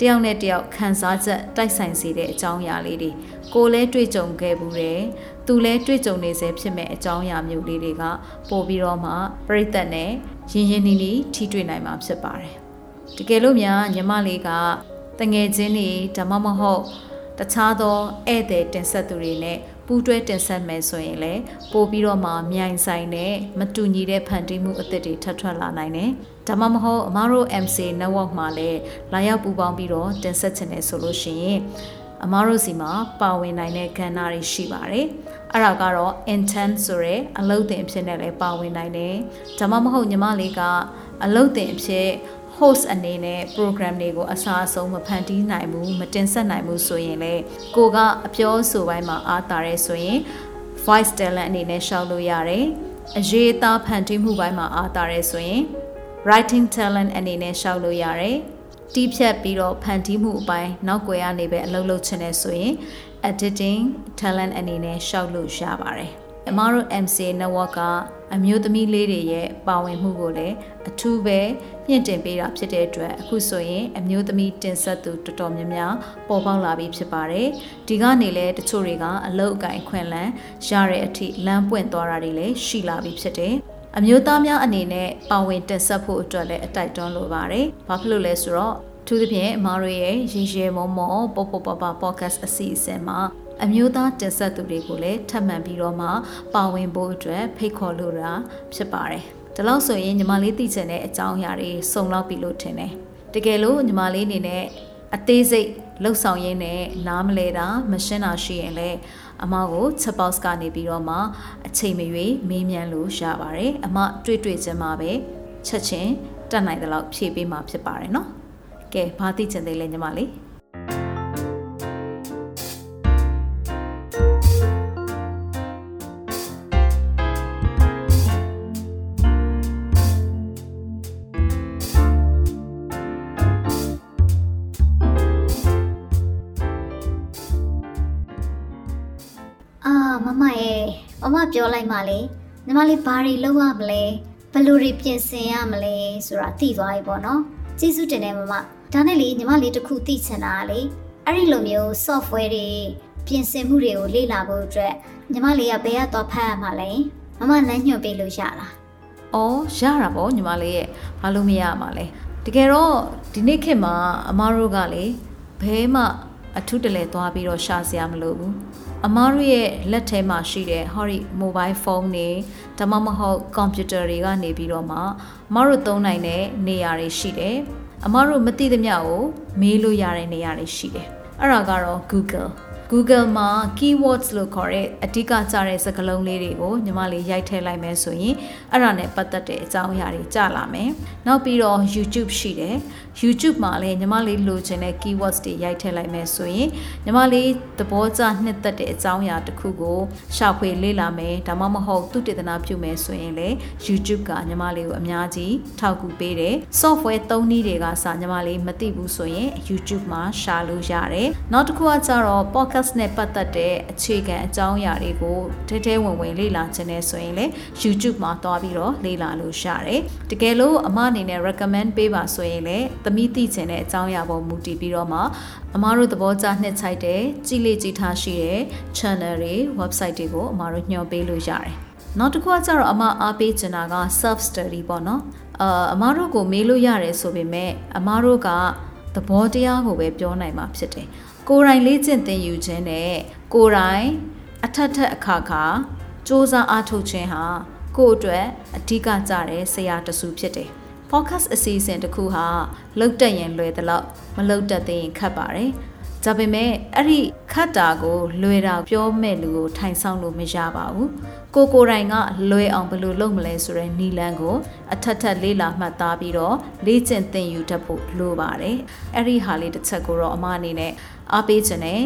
တယောက်နဲ့တယောက်ခံစားချက်တိုက်ဆိုင်စေတဲ့အကြောင်းအရာလေးတွေကိုလည်းတွေ့ကြုံခဲ့ဘူးတယ်။သူလည်းတွေ့ကြုံနေစေဖြစ်မဲ့အကြောင်းအရာမျိုးလေးတွေကပို့ပြီးတော့မှပြိသက်နဲ့ရင်းရင်းနှီးနှီးထိတွေ့နိုင်မှာဖြစ်ပါတယ်။တကယ်လို့များညီမလေးကတငယ်ချင်းတွေဓမ္မမဟုတ်တခြားသောဧည့်သည်တင်ဆက်သူတွေနဲ့ ပူးတွဲတင်ဆက်မယ်ဆိုရင်လည်းပို့ပြီးတော့မှမြိုင်ဆိုင်တဲ့မတူညီတဲ့ဖန်တီးမှုအသစ်တွေထပ်ထွက်လာနိုင်တယ်။ဒါမှမဟုတ်အမားတို့ MC network မှာလည်းလာရောက်ပူးပေါင်းပြီးတော့တင်ဆက်ချင်တယ်ဆိုလို့ရှိရင်အမားတို့စီမှာပါဝင်နိုင်တဲ့ကဏ္ဍတွေရှိပါတယ်။အဲ့ဒါကတော့ intent ဆိုတဲ့အလုပ်တင်အဖြစ်နဲ့လည်းပါဝင်နိုင်တယ်။ဒါမှမဟုတ်ညီမလေးကအလုပ်တင်အဖြစ် host အနေနဲ့ program တွေကိုအစားအဆုံးမဖန်တီးနိုင်ဘူးမတင်ဆက်နိုင်ဘူးဆိုရင်လေကိုကအပြောဆိုပိုင်းမှာအားတာရဲဆိုရင် voice talent အနေနဲ့ရှောက်လို့ရတယ်အရေးအသားဖန်တီးမှုပိုင်းမှာအားတာရဲဆိုရင် writing talent အနေနဲ့ရှောက်လို့ရတယ်တီးဖြတ်ပြီးတော့ဖန်တီးမှုအပိုင်းနောက်ွယ်ကနေပဲအလုပ်လုပ်ချင်တယ်ဆိုရင် editing talent အနေနဲ့ရှောက်လို့ရပါတယ်အမားတို့ MCA network က အမျိုးသမီးလေးတွေရဲ့ပါဝင်မှုကိုလည်းအထူးပဲမြင့်တင်ပေးတာဖြစ်တဲ့အတွက်အခုဆိုရင်အမျိုးသမီးတင်ဆက်သူတော်တော်များများပေါ်ပေါက်လာပြီးဖြစ်ပါတယ်ဒီကနေလည်းတချို့တွေကအလောက်အကင်ခွင့်လန်းရတဲ့အထိလမ်းပွင့်သွားတာတွေလည်းရှိလာပြီးဖြစ်တယ်အမျိုးသားများအနေနဲ့ပါဝင်တင်ဆက်ဖို့အတွက်လည်းအတိုက်တွန်းလိုပါတယ်။ဘာဖြစ်လို့လဲဆိုတော့သူသဖြင့်အမားတို့ရဲ့ရေရေမောမောပေါ်ပေါ်ပပ podcast အစီအစဉ်မှာ အမျိုးသားတင်ဆက်သူတွေကိုလည်းထပ်မံပြီးတော့မှပါဝင်ဖို့အတွက်ဖိတ်ခေါ်လိုတာဖြစ်ပါတယ်။ဒါလို့ဆိုရင်ညီမလေးသိချင်တဲ့အကြောင်းအရာတွေစုံလောက်ပြီလို့ထင်တယ်။တကယ်လို့ညီမလေးအနေနဲ့အသေးစိတ်လှုပ်ဆောင်ရင်းနဲ့နားမလဲတာမရှင်းတာရှိရင်လည်းအမကို chat box ကနေပြီးတော့မှအချိန်မရွေးမေးမြန်းလို့ရပါတယ်။အမတွေ့တွေ့ချင်းမှာပဲချက်ချင်းတက်နိုင်တဲ့လောက်ဖြည့်ပေးမှာဖြစ်ပါတယ်နော်။ကဲဘာသိချင်သေးလဲညီမလေး။
ရဲ့မမပြောလိုက်မှလေညီမလေးဘာတွေလုပ်ရမလဲဘယ်လိုတွေပြင်ဆင်ရမလဲဆိုတာသိသွားပြီပေါ့နော်ကျေးဇူးတင်တယ်မမဒါနဲ့လေညီမလေးတစ်ခုသိချင်တာကလေအဲ့ဒီလိုမျိုး software တွေပြင်ဆင်မှုတွေကိုလေ့လာဖို့အတွက်ညီမလေးကဘယ်ကသွားဖတ်ရမှာလဲမမလမ်းညွှန်ပေးလို့ရလား။
အော်ရတာပေါ့ညီမလေးရဲ့ဘာလို့မရမှာလဲ။တကယ်တော့ဒီနေ့ခေတ်မှာအမားတို့ကလေဘဲမှအထုတလဲသွားပြီးတော့ရှာစရာမလိုဘူး။ အမားတို့ရဲ့လက်ထဲမှာရှိတဲ့ဟောဒီ mobile phone တွေဒါမှမဟုတ် computer တွေကနေပြီးတော့မှအမားတို့သုံးနိုင်တဲ့နေရာတွေရှိတယ်။အမားတို့မသိသမျှကိုမေးလို့ရတဲ့နေရာတွေရှိတယ်။အဲ့ဒါကတော့ Google Google မှာ keywords လို့ခေါ်တဲ့အဓိကကျတဲ့စကားလုံးလေးတွေကိုညီမလေးရိုက်ထည့်လိုက်မယ်ဆိုရင်အဲ့ဒါနဲ့ပတ်သက်တဲ့အကြောင်းအရာတွေကြလာမယ်။နောက်ပြီးတော့ YouTube ရှိတယ်။ YouTube မှာလည်းညီမလေးလိုချင်တဲ့ keywords တွေရိုက်ထည့်လိုက်မယ်ဆိုရင်ညီမလေးသဘောကျနှစ်သက်တဲ့အကြောင်းအရာတစ်ခုကိုရှာဖွေလေ့လာမယ်။ဒါမှမဟုတ်သူတည်တနာပြုမယ်ဆိုရင်လည်း YouTube ကညီမလေးကိုအများကြီးထောက်ကူပေးတယ်။ software သုံးနည်းတွေကစညီမလေးမသိဘူးဆိုရင် YouTube မှာရှာလို့ရတယ်။နောက်တစ်ခုကကျတော့ podcast နဲ့ပတ်သက်တဲ့အခြေခံအကြောင်းအရာတွေကိုထဲထဲဝင်ဝင်လေ့လာခြင်းနဲ့ဆိုရင်လည်း YouTube မှာသွားပြီးတော့လေ့လာလို့ရတယ်။တကယ်လို့အမအနေနဲ့ recommend ပေးပါဆိုရင်လည်းသမီးသိချင်တဲ့အကြောင်းအရာပေါ်မူတည်ပြီးတော့မှအမတို့သဘောကျနှစ်ချိုက်တဲ့ကြည်လေးကြည်ထားရှိတဲ့ channel တွေ website တွေကိုအမတို့ညွှန်ပေးလို့ရတယ်။နောက်တစ်ခုကကျတော့အမအားပေးချင်တာက self study ပေါ့နော်။အာအမတို့ကိုမေးလို့ရတယ်ဆိုပေမဲ့အမတို့ကသဘောတရားကိုပဲပြောနိုင်မှာဖြစ်တယ်။ ကိုယ်တိုင်လေ့ကျင့်သင်ယူခြင်းနဲ့ကိုယ်တိုင်အထက်ထက်အခါခါစ조사အားထုတ်ခြင်းဟာကိုယ့်အတွက်အဓိကကျတဲ့ဆရာတစုဖြစ်တယ်။ podcast အစီအစဉ်တစ်ခုဟာလှုပ်တက်ရင်လွယ်သလောက်မလှုပ်တက်သေးရင်ခက်ပါတယ်။ဒါပေမဲ့အဲ့ဒီခတ်တာကိုလွယ်တာပြောမဲ့လူကိုထိုင်ဆောင်လို့မရပါဘူး။ကိုကိုယ်တိုင်ကလွယ်အောင်ဘယ်လိုလုပ်မလဲဆိုတဲ့နီလန်းကိုအထက်ထက်လေးလာမှတ်သားပြီးတော့လေ့ကျင့်သင်ယူတတ်ဖို့လိုပါတယ်။အဲ့ဒီဟာလေးတစ်ချက်ကိုတော့အမအနေနဲ့ အားပေးခြင်းနဲ့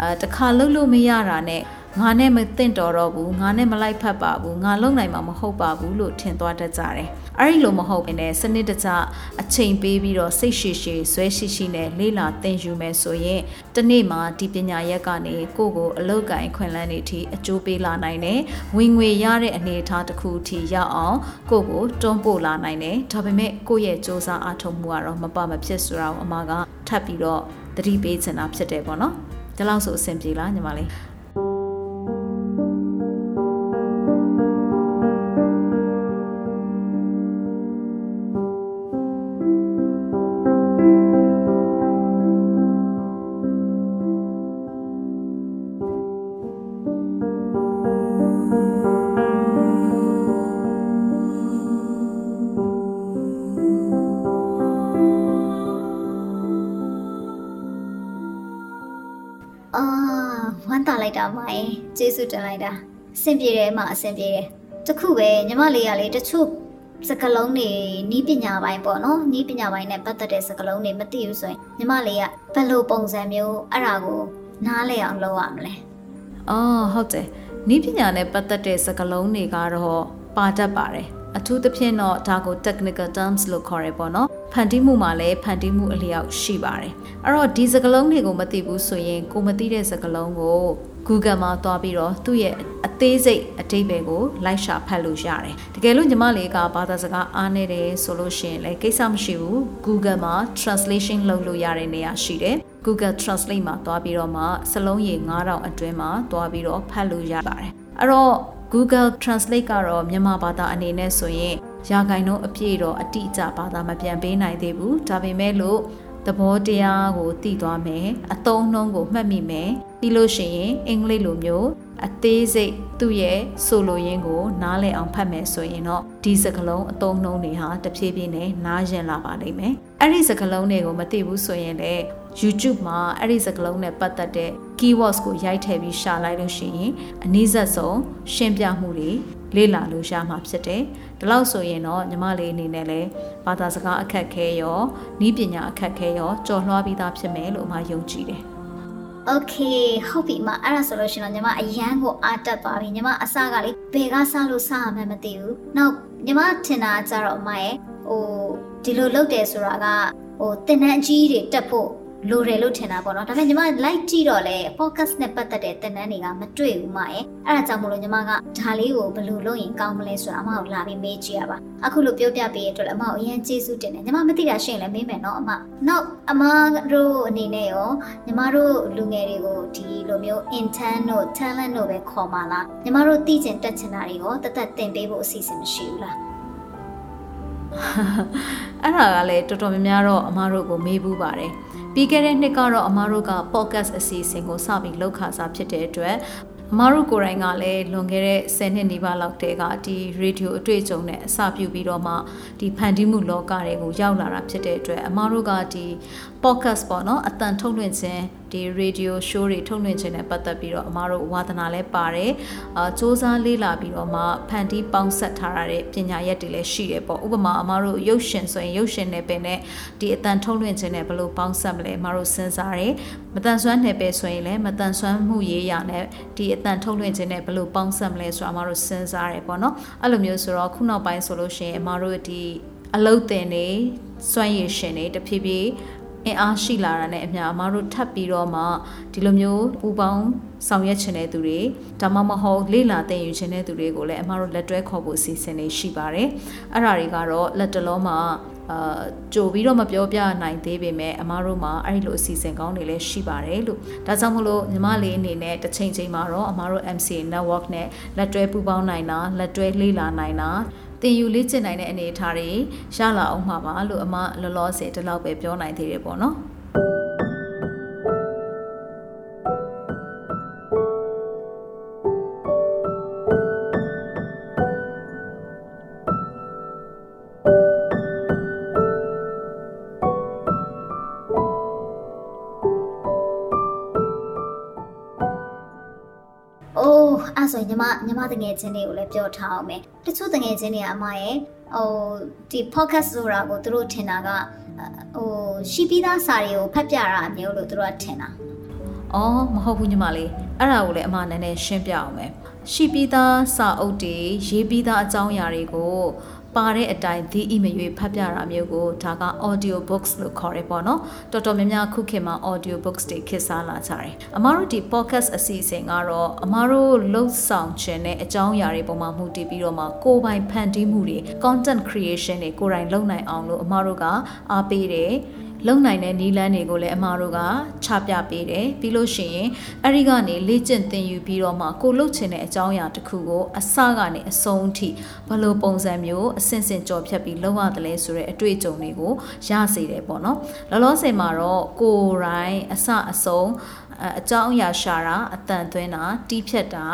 အဲတခါလှုပ်လို့မရတာနဲ့ငါနဲ့မသင့်တော်တော့ဘူးငါနဲ့မလိုက်ဖက်ပါဘူးငါလုံနိုင်မှာမဟုတ်ပါဘူးလို့ထင်သွားတတ်ကြတယ်အဲ့ဒီလိုမဟုတ်ဘဲနဲ့စနစ်တကျအချိန်ပေးပြီးတော့စိတ်ရှည်ရှည်ဇွဲရှိရှိနဲ့လေးလာသင်ယူမယ်ဆိုရင်တနေ့မှာဒီပညာရက်ကနေကိုယ့်ကိုအလောက်ကင်ခွင့်လန်းနေထိအကျိုးပေးလာနိုင်တယ်ဝင်ငွေရတဲ့အနေအထားတစ်ခုထိရောက်အောင်ကိုယ့်ကိုတွန်းပို့လာနိုင်တယ်ဒါပေမဲ့ကိုယ့်ရဲ့စ조사အားထုတ်မှုကတော့မပမဖြစ်ဆိုတာကိုအမကထပ်ပြီးတော့ သတိပေးချင်တာဖြစ်တယ်ပေါ့နော်ဒီလောက်ဆိုအဆင်ပြေလားညီမလေး
ကျေးဇူးတင်လိုက်တာအဆင်ပြေတယ်အမအဆင်ပြေတယ်တခုပဲညီမလေးကလေတချို့စကလုံးတွေနီးပညာပိုင်းပေါ့နော်နီးပညာပိုင်းနဲ့ပတ်သက်တဲ့စကလုံးတွေမသိဘူးဆိုရင်ညီမလေးကဘယ်လိုပုံစံမျိုးအဲ့ဒါကိုနားလည်အောင်လုပ်ရမလဲ
အော်ဟုတ်တယ်နီးပညာနဲ့ပတ်သက်တဲ့စကားလုံးတွေကတော့ပါတတ်ပါတယ်အထူးသဖြင့်တော့ဒါကို technical terms လို့ခေါ်ရပေါ့နော်ဖန်တီးမှုမှာလည်းဖန်တီးမှုအလျောက်ရှိပါတယ်အဲ့တော့ဒီစကားလုံးတွေကိုမသိဘူးဆိုရင်ကိုမသိတဲ့စကားလုံးကို Google မှာသွားပြီးတော့သူ့ရဲ့အသေးစိတ်အတိတ်ပဲကိုလိုက်ရှာဖတ်လို့ရတယ်တကယ်လို့ညီမလေးကဘာသာစကားအားနေတယ်ဆိုလို့ရှိရင်လည်းကိစ္စမရှိဘူး Google မှာ translation လုပ်လို့ရတဲ့နေရာရှိတယ် Google Translate မှာသွားပြီးတော့မှစလုံးရေ9000အတွင်းမှာသွားပြီးတော့ဖတ်လို့ရပါတယ်အဲ့တော့ Google Translate ကတော့မြန်မာဘာသာအနေနဲ့ဆိုရင်ရာဂိုင်နှုန်းအပြည့်တော့အတိအကျဘာသာမပြန်ပေးနိုင်သေးဘူးဒါပေမဲ့လို့ သဘောတရားကိုသိသွားမယ်အသုံးနှုန်းကိုမှတ်မိမယ်ပြီးလို့ရှိရင်အင်္ဂလိပ်လိုမျိုးအသေးစိတ်သူ့ရဲ့ဆိုလိုရင်းကို နားလည်အောင်ဖတ်မယ်ဆိုရင်တော့ဒီစကားလုံးအသုံးနှုန်းတွေဟာတဖြည်းဖြည်းနဲ့နားရင်လာပါလိမ့်မယ်အဲ့ဒီစကားလုံးတွေကိုမသိဘူးဆိုရင်လည်း YouTube မှာအဲ့ဒီစကားလုံးနဲ့ပတ်သက်တဲ့ keywords ကိုရိုက်ထည့်ပြီးရှာလိုက်လို့ရှိရင်အနည်းဆက်ဆုံးရှင်းပြမှုတွေလေ့လာလို့ရမှာဖြစ်တယ်။ ဒါလို့ဆိုရင်တော့ညီမလေးအနေနဲ့လည်းဘာသာစကားအခက်ခဲရောဤပညာအခက်ခဲရောကြော်လွှားပြီးသားဖြစ်မယ်လို့အမယုံကြည်တယ်။
Okay ဟုတ်ပြီမအဲ့ဒါဆိုလို့ရှိရင်တော့ညီမအရန်ကိုအားတက်သွားပြီညီမအစကလေဘယ်ကစလို့စရမှန်းမသိဘူးနောက်ညီမထင်တာကြတော့အမရဲ့ဟိုဒီလိုလုပ်တယ်ဆိုတာကဟိုတင်တန်းအကြီးတွေတက်ဖို့ လိုတယ်လို့ထင်တာပေါ့နော်ဒါပေမဲ့ညီမ like ကြည့်တော့လေ focus နဲ့ပတ်သက်တဲ့တင်တန်းတွေကမတွေ့ဘူးမရဲ့အဲ့ဒါကြောင့်မလို့ညီမကဒါလေးကိုဘယ်လိုလုပ်ရင်ကောင်းမလဲဆိုတာအမကိုလာပြီးမေးကြည့်ရပါအခုလိုပြောပြပေးရတဲ့အတွက်လည်းအမကိုအရင်ကျေးဇူးတင်တယ်ညီမမသိတာရှိရင်လည်းမေးမယ်နော်အမနောက်အမတို့အနေနဲ့ရောညီမတို့လူငယ်တွေကိုဒီလိုမျိုး intern တို့ talent တို့ပဲခေါ်ပါလားညီမတို့သိကျင်တက်ချင်တာတွေရောတသက်တင်ပေးဖို့အစီအစဉ်မရှိဘူးလား
အဲ့ဒါကလည်းတော်တော်များများတော့အမားတို့ကိုမေးဘူးပါတယ် ပြီးခဲ့တဲ့နှစ်ကတော့အမားတို့က podcast အစီအစဉ်ကိုစပြီးလောက်ခါစားဖြစ်တဲ့အတွက်အမားတို့ကိုယ်တိုင်ကလည်းလွန်ခဲ့တဲ့10နှစ်နီးပါးလောက်တည်းကဒီရေဒီယိုအတွေ့အကြုံနဲ့အစပြုပြီးတော့မှဒီဖန်တီးမှုလောကတွေကိုရောက်လာတာဖြစ်တဲ့အတွက်အမားတို့ကဒီ podcast ပေါ့နော်အတန်ထုတ်လွှင့်ခြင်းဒီ radio show တွေထုတ်လွှင့်ခြင်းနဲ့ပတ်သက်ပြီးတော့အမားတို့ဝါသနာလဲပါတယ်အာစ조사လေးလာပြီးတော့မှဖန်တီးပေါင်းဆက်ထားရတဲ့ပညာရက်တွေလည်းရှိတယ်ပေါ့ဥပမာအမားတို့ရုပ်ရှင်ဆိုရင်ရုပ်ရှင်နယ်ပယ်နဲ့ဒီအတန်ထုတ်လွှင့်ခြင်းနဲ့ဘယ်လိုပေါင်းဆက်မလဲအမားတို့စဉ်းစားတယ်မတန်ဆွမ်းနယ်ပယ်ဆိုရင်လည်းမတန်ဆွမ်းမှုရေးရနဲ့ဒီအတန်ထုတ်လွှင့်ခြင်းနဲ့ဘယ်လိုပေါင်းဆက်မလဲဆိုတာအမားတို့စဉ်းစားတယ်ပေါ့နော်အဲ့လိုမျိုးဆိုတော့ခုနောက်ပိုင်းဆိုလို့ရှိရင်အမားတို့ဒီအလုတ်တင်နေစွမ်းရည်ရှင်တွေတဖြည်းဖြည်း အင်အားရှိလာတာနဲ့အမျှအမားတို့ထပ်ပြီးတော့မှဒီလိုမျိုးပူပေါင်းဆောင်ရွက်ချင်တဲ့သူတွေဒါမှမဟုတ်လေ့လာသင်ယူချင်တဲ့သူတွေကိုလည်းအမားတို့လက်တွဲခေါ်ဖို့အစီအစဉ်တွေရှိပါတယ်အဲ့ဒါတွေကတော့လက်တလုံးမှာအာကြိုပြီးတော့မပြောပြနိုင်သေးပေမဲ့အမားတို့မှာအဲ့ဒီလိုအစီအစဉ်ကောင်းတွေလည်းရှိပါတယ်လို့ဒါကြောင့်မလို့ညီမလေးအနေနဲ့တစ်ချိန်ချိန်မှာတော့အမားတို့ MCA network နဲ့လက်တွဲပူးပေါင်းနိုင်တာလက်တွဲလေ့လာနိုင်တာ တင်ယူလေ့ကျင့်နိုင်တဲ့အနေအထားတွေရလာအောင်မှာပါလို့အမလောလောဆယ်ဒီလောက်ပဲပြောနိုင်သေးတယ်ပေါ့နော်။
အိုးအဲ့ဆိုရင်ညီမညီမတငယ်ချင်းတွေကိုလည်းပြောထားအောင်မယ်။တချို့တငယ်ချင်းတွေကအမရဲ့ဟိုဒီ podcast ဆိုတာကိုသူတို့ထင်တာကဟိုရှိပြီးသားစာတွေကိုဖတ်ပြတာအမျိုးလို့သူတို့ကထင်တာ။
အော်မဟုတ်ဘူးညီမလေး။အဲ့ဒါကိုလည်းအမနည်းနည်းရှင်းပြအောင်မယ်။ရှိပြီးသားစာအုပ်တွေရေးပြီးသားအကြောင်းအရာတွေကို ပါတဲ့အတိုင်းဒီအီမရွေဖတ်ပြတာမျိုးကိုဒါက audio books လို့ခေါ်ရပေါ့နော်တော်တော်များများခုခေတ်မှာ audio books တွေခေတ်စားလာကြတယ်အမားတို့ဒီ podcast အစီအစဉ်ကတော့အမားတို့လှုပ်ဆောင်ခြင်းတဲ့အကြောင်းအရာတွေပေါ်မှာမူတည်ပြီးတော့မှကိုယ်ပိုင်ဖန်တီးမှုတွေ content creation တွေကိုယ်တိုင်လုပ်နိုင်အောင်လို့အမားတို့ကအားပေးတယ် လုံနိုင်တဲ့နီလန်းတွေကိုလည်းအမားတို့ကချပြပေးတယ်ပြီးလို့ရှိရင်အဲ့ဒီကနေလေ့ကျင့်သင်ယူပြီးတော့မှကိုလှုပ်ချင်တဲ့အကြောင်းအရာတစ်ခုကိုအစကနေအဆုံးအထိဘယ်လိုပုံစံမျိုးအဆင့်ဆင့်ကြော်ဖြတ်ပြီးလုပ်ရတယ်လဲဆိုတဲ့အတွေ့အကြုံတွေကိုရစေတယ်ပေါ့နော်လောလောဆယ်မှာတော့ကိုယ်တိုင်အစအဆုံးအအကြောင်းအရာရှာတာအတန်သွင်းတာတီးဖြတ်တာ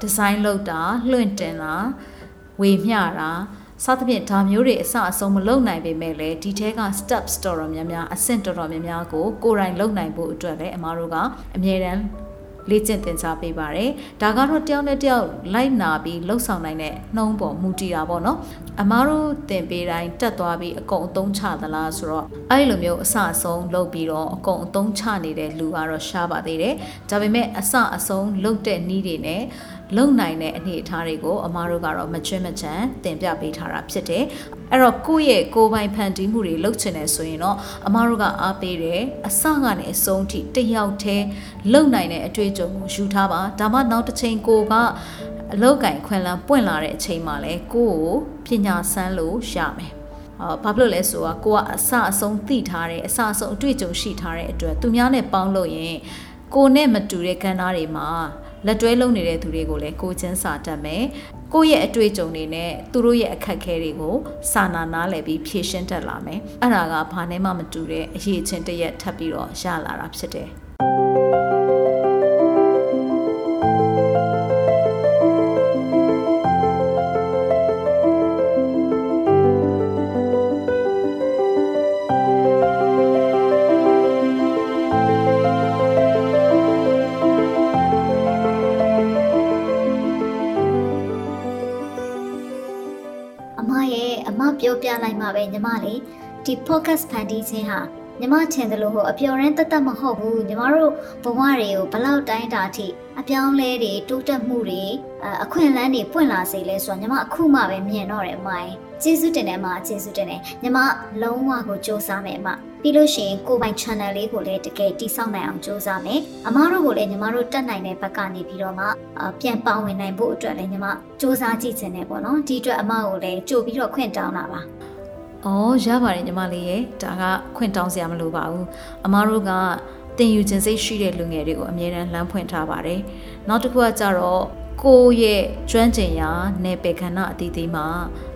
ဒီဇိုင်းလုပ်တာလွှင့်တင်တာဝေမျှတာ စသဖြင့်ဒါမျိုးတွေအစအဆုံးမလုပ်နိုင်ပေမဲ့လည်းဒီထဲက steps တော်တော်များများအဆင့်တော်တော်များများကိုကိုယ်တိုင်လုပ်နိုင်ဖို့အတွက်လည်းအမားတို့ကအမြဲတမ်းလေ့ကျင့်သင်ကြားပေးပါတယ်။ဒါကတော့တယောက်နဲ့တယောက်လိုက်နာပြီးလှုပ်ဆောင်နိုင်တဲ့နှုံးပေါ်မူတည်တာပေါ့နော်။အမားတို့သင်ပေးတိုင်းတက်သွားပြီးအကုန်အသုံးချသလားဆိုတော့အဲ့လိုမျိုးအစအဆုံးလုပ်ပြီးတော့အကုန်အသုံးချနေတဲ့လူကတော့ရှားပါသေးတယ်။ဒါပေမဲ့အစအဆုံးလုပ်တဲ့နည်းတွေနဲ့ လုံနိုင်တဲ့အနေအထားတွေကိုအမားတို့ကတော့မချွတ်မချမ်းတင်ပြပေးထားတာဖြစ်တယ်။အဲ့တော့ကိုယ့်ရဲ့ကိုယ်ပိုင်ဖန်တီးမှုတွေလုပ်ချင်တယ်ဆိုရင်တော့အမားတို့ကအားပေးတယ်အစကနေအဆုံးထိတယောက်တည်းလုံနိုင်တဲ့အတွေ့အကြုံကိုယူထားပါဒါမှနောက်တစ်ချိန်ကိုကအလောက်ကင်ခွင်လန်းပွင့်လာတဲ့အချိန်မှာလဲကိုယ့်ကိုပညာစမ်းလို့ရမယ်။အော်ဘာဖြစ်လို့လဲဆိုတော့ကိုကအစအဆုံးသိထားတယ်အစအဆုံးအတွေ့အကြုံရှိထားတဲ့အတွက်သူများနဲ့ပေါင်းလို့ရင်ကိုနဲ့မတူတဲ့ကဏ္ဍတွေမှာ လက်တွဲလုပ်နေတဲ့သူတွေကိုလည်းကိုချင်းစာတတ်မယ်။ကိုယ့်ရဲ့အတွေ့အကြုံတွေနဲ့သူတို့ရဲ့အခက်အခဲတွေကိုစာနာနားလည်ပြီးဖြေရှင်းတတ်လာမယ်။အဲ့ဒါကဘာနဲ့မှမတူတဲ့အရေးချင်းတစ်ရက်ထပ်ပြီးတော့ရလာတာဖြစ်တယ်။
ပြလိုက်မှာပဲညီမလေးဒီ podcast ဖန်တီးခြင်းဟာညီမထင်တယ်လို့ဟိုအပျော်ရမ်းတက်တက်မဟုတ်ဘူးညီမတို့ဘဝတွေကိုဘလောက်တိုင်းတာထိအပြောင်းလဲတွေတိုးတက်မှုတွေအအခွင့်အလမ်းတွေပွင့်လာစေလဲဆိုတော့ညီမအခုမှပဲမြင်တော့တယ်အမရဲ့ကျေးဇူးတင်တယ်အမကျေးဇူးတင်တယ်ညီမလုံးဝကိုစူးစမ်းမယ်အမပြီးလို့ရှိရင်ကိုယ်ပိုင် channel လေးကိုလည်းတကယ်တိစောက်နိုင်အောင်စူးစမ်းမယ်အမတို့ကိုလည်းညီမတို့တက်နိုင်တဲ့ဘက်ကနေပြီးတော့မှအပြန်ပါဝင်နိုင်ဖို့အတွက်လည်းညီမစူးစမ်းကြည့်ချင်တယ်ပေါ့နော်ဒီအတွက်အမကိုလည်းကြိုပြီးတော့ခွင့်တောင်းတာပါ။
အော်ရပါတယ်ညီမလေးရဲ့ဒါကခွင့်တောင်းစရာမလိုပါဘူး။အမားတို့ကတင်ယူခြင်းစိတ်ရှိတဲ့လူငယ်တွေကိုအမြဲတမ်းလှမ်းဖွင့်ထားပါတယ်။နောက်တစ်ခုကကြတော့ကိုယ့်ရဲ့ကျွမ်းကျင်ရာနယ်ပယ်ခန္ဓာအသီးသီးမှာ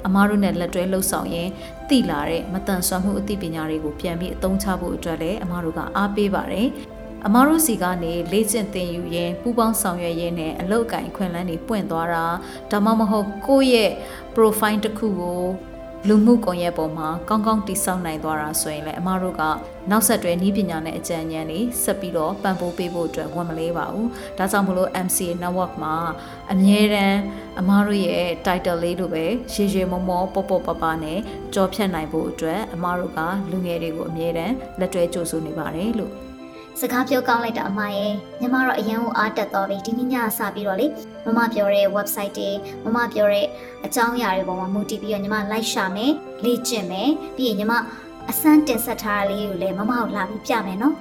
အမားတို့နဲ့လက်တွဲလှုပ်ဆောင်ရင်တိလာတဲ့မတန်ဆွမ်းမှုအသိပညာတွေကိုပြန်ပြီးအသုံးချဖို့အတွက်လည်းအမားတို့ကအားပေးပါတယ်။အမားတို့စီကနေလေ့ကျင့်သင်ယူရင်းပူးပေါင်းဆောင်ရွက်ရင်းနဲ့အလုပ်အကင်ခွင့်လန်းတွေပွင့်သွားတာဒါမှမဟုတ်ကိုယ့်ရဲ့ profile တစ်ခုကို လူမှုကွန်ရက်ပေါ်မှာကောင်းကောင်းတည်ဆောက်နိုင်သွားတာဆိုရင်လည်းအမားတို့ကနောက်ဆက်တွဲနည်းပညာနဲ့အကြံဉာဏ်တွေဆက်ပြီးတော့ပံ့ပိုးပေးဖို့အတွက်ဝန်မလေးပါဘူး။ဒါကြောင့်မလို့ MCA network မှာအမြဲတမ်းအမားတို့ရဲ့ title လေးလိုပဲရေရေမောမောပေါ့ပေါ့ပပနဲ့ကြော်ဖြတ်နိုင်ဖို့အတွက်အမားတို့ကလူငယ်တွေကိုအမြဲတမ်းလက်တွဲကြိုးဆိုနေပါတယ်လို့
စကားပြောကောင်းလိုက်တာအမရဲ့ညီမတော့အရန်ကိုအားတက်သွားပြီဒီနေ့ညစပြီးတော့လေမမပြောတဲ့ website တွေမမပြောတဲ့အကြောင်းအရာတွေပေါ်မှာမူတည်ပြီးတော့ညီမ like ရှာမယ်လေ့ကျင့်မယ်ပြီးရင်ညီမအစမ်းတင်ဆက်ထားတာလေးကိုလည်းမမကိုလာပြီးပြမယ်နော်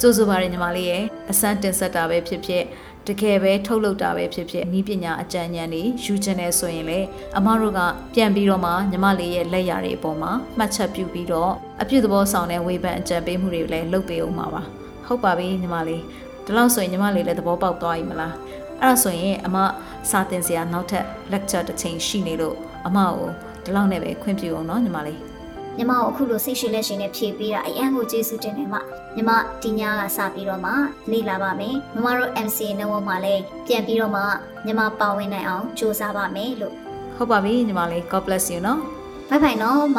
ကြိုးဆိုပါရညီမလေးရဲ့အစမ်းတင်ဆက်တာပဲဖြစ်ဖြစ်တကယ်ပဲထုတ်လုပ်တာပဲဖြစ်ဖြစ်ဤပညာအကြံဉာဏ်တွေယူချင်တယ်ဆိုရင်လေအမတို့ကပြန်ပြီးတော့မှညီမလေးရဲ့လက်ရာတွေအပေါ်မှာမှတ်ချက်ပြုပြီးတော့အပြုသဘောဆောင်တဲ့ဝေဖန်အကြံပေးမှုတွေလည်းလုပ်ပေးအောင်ပါပါ ဟုတ်ပါပြီညီမလေးဒီလောက်ဆိုရင်ညီမလေးလည်းသဘောပေါက်သွားပြီမလားအဲ့ဒါဆိုရင်အမစာတင်စရာနောက်ထပ် lecture တစ်ချိန်ရှိနေလို့အမကိုဒီလောက်နဲ့ပဲခွင့်ပြုအောင်နော်ညီမလေး
ညီမကိုအခုလိုစိတ်ရှိလက်ရှိနဲ့ဖြည့်ပေးတာအရန်ကိုကျေးဇူးတင်တယ်မညီမဒီညကစပြီးတော့မှလေ့လာပါမယ်မမတို့ MC နဝမှာလည်းပြန်ပြီးတော့မှညီမပါဝင်နိုင်အောင်ကြိုးစားပါမယ်လို့
ဟုတ်ပါပြီညီမလေး God bless you နော်
ဘိုင်ဘိုင်နော်မ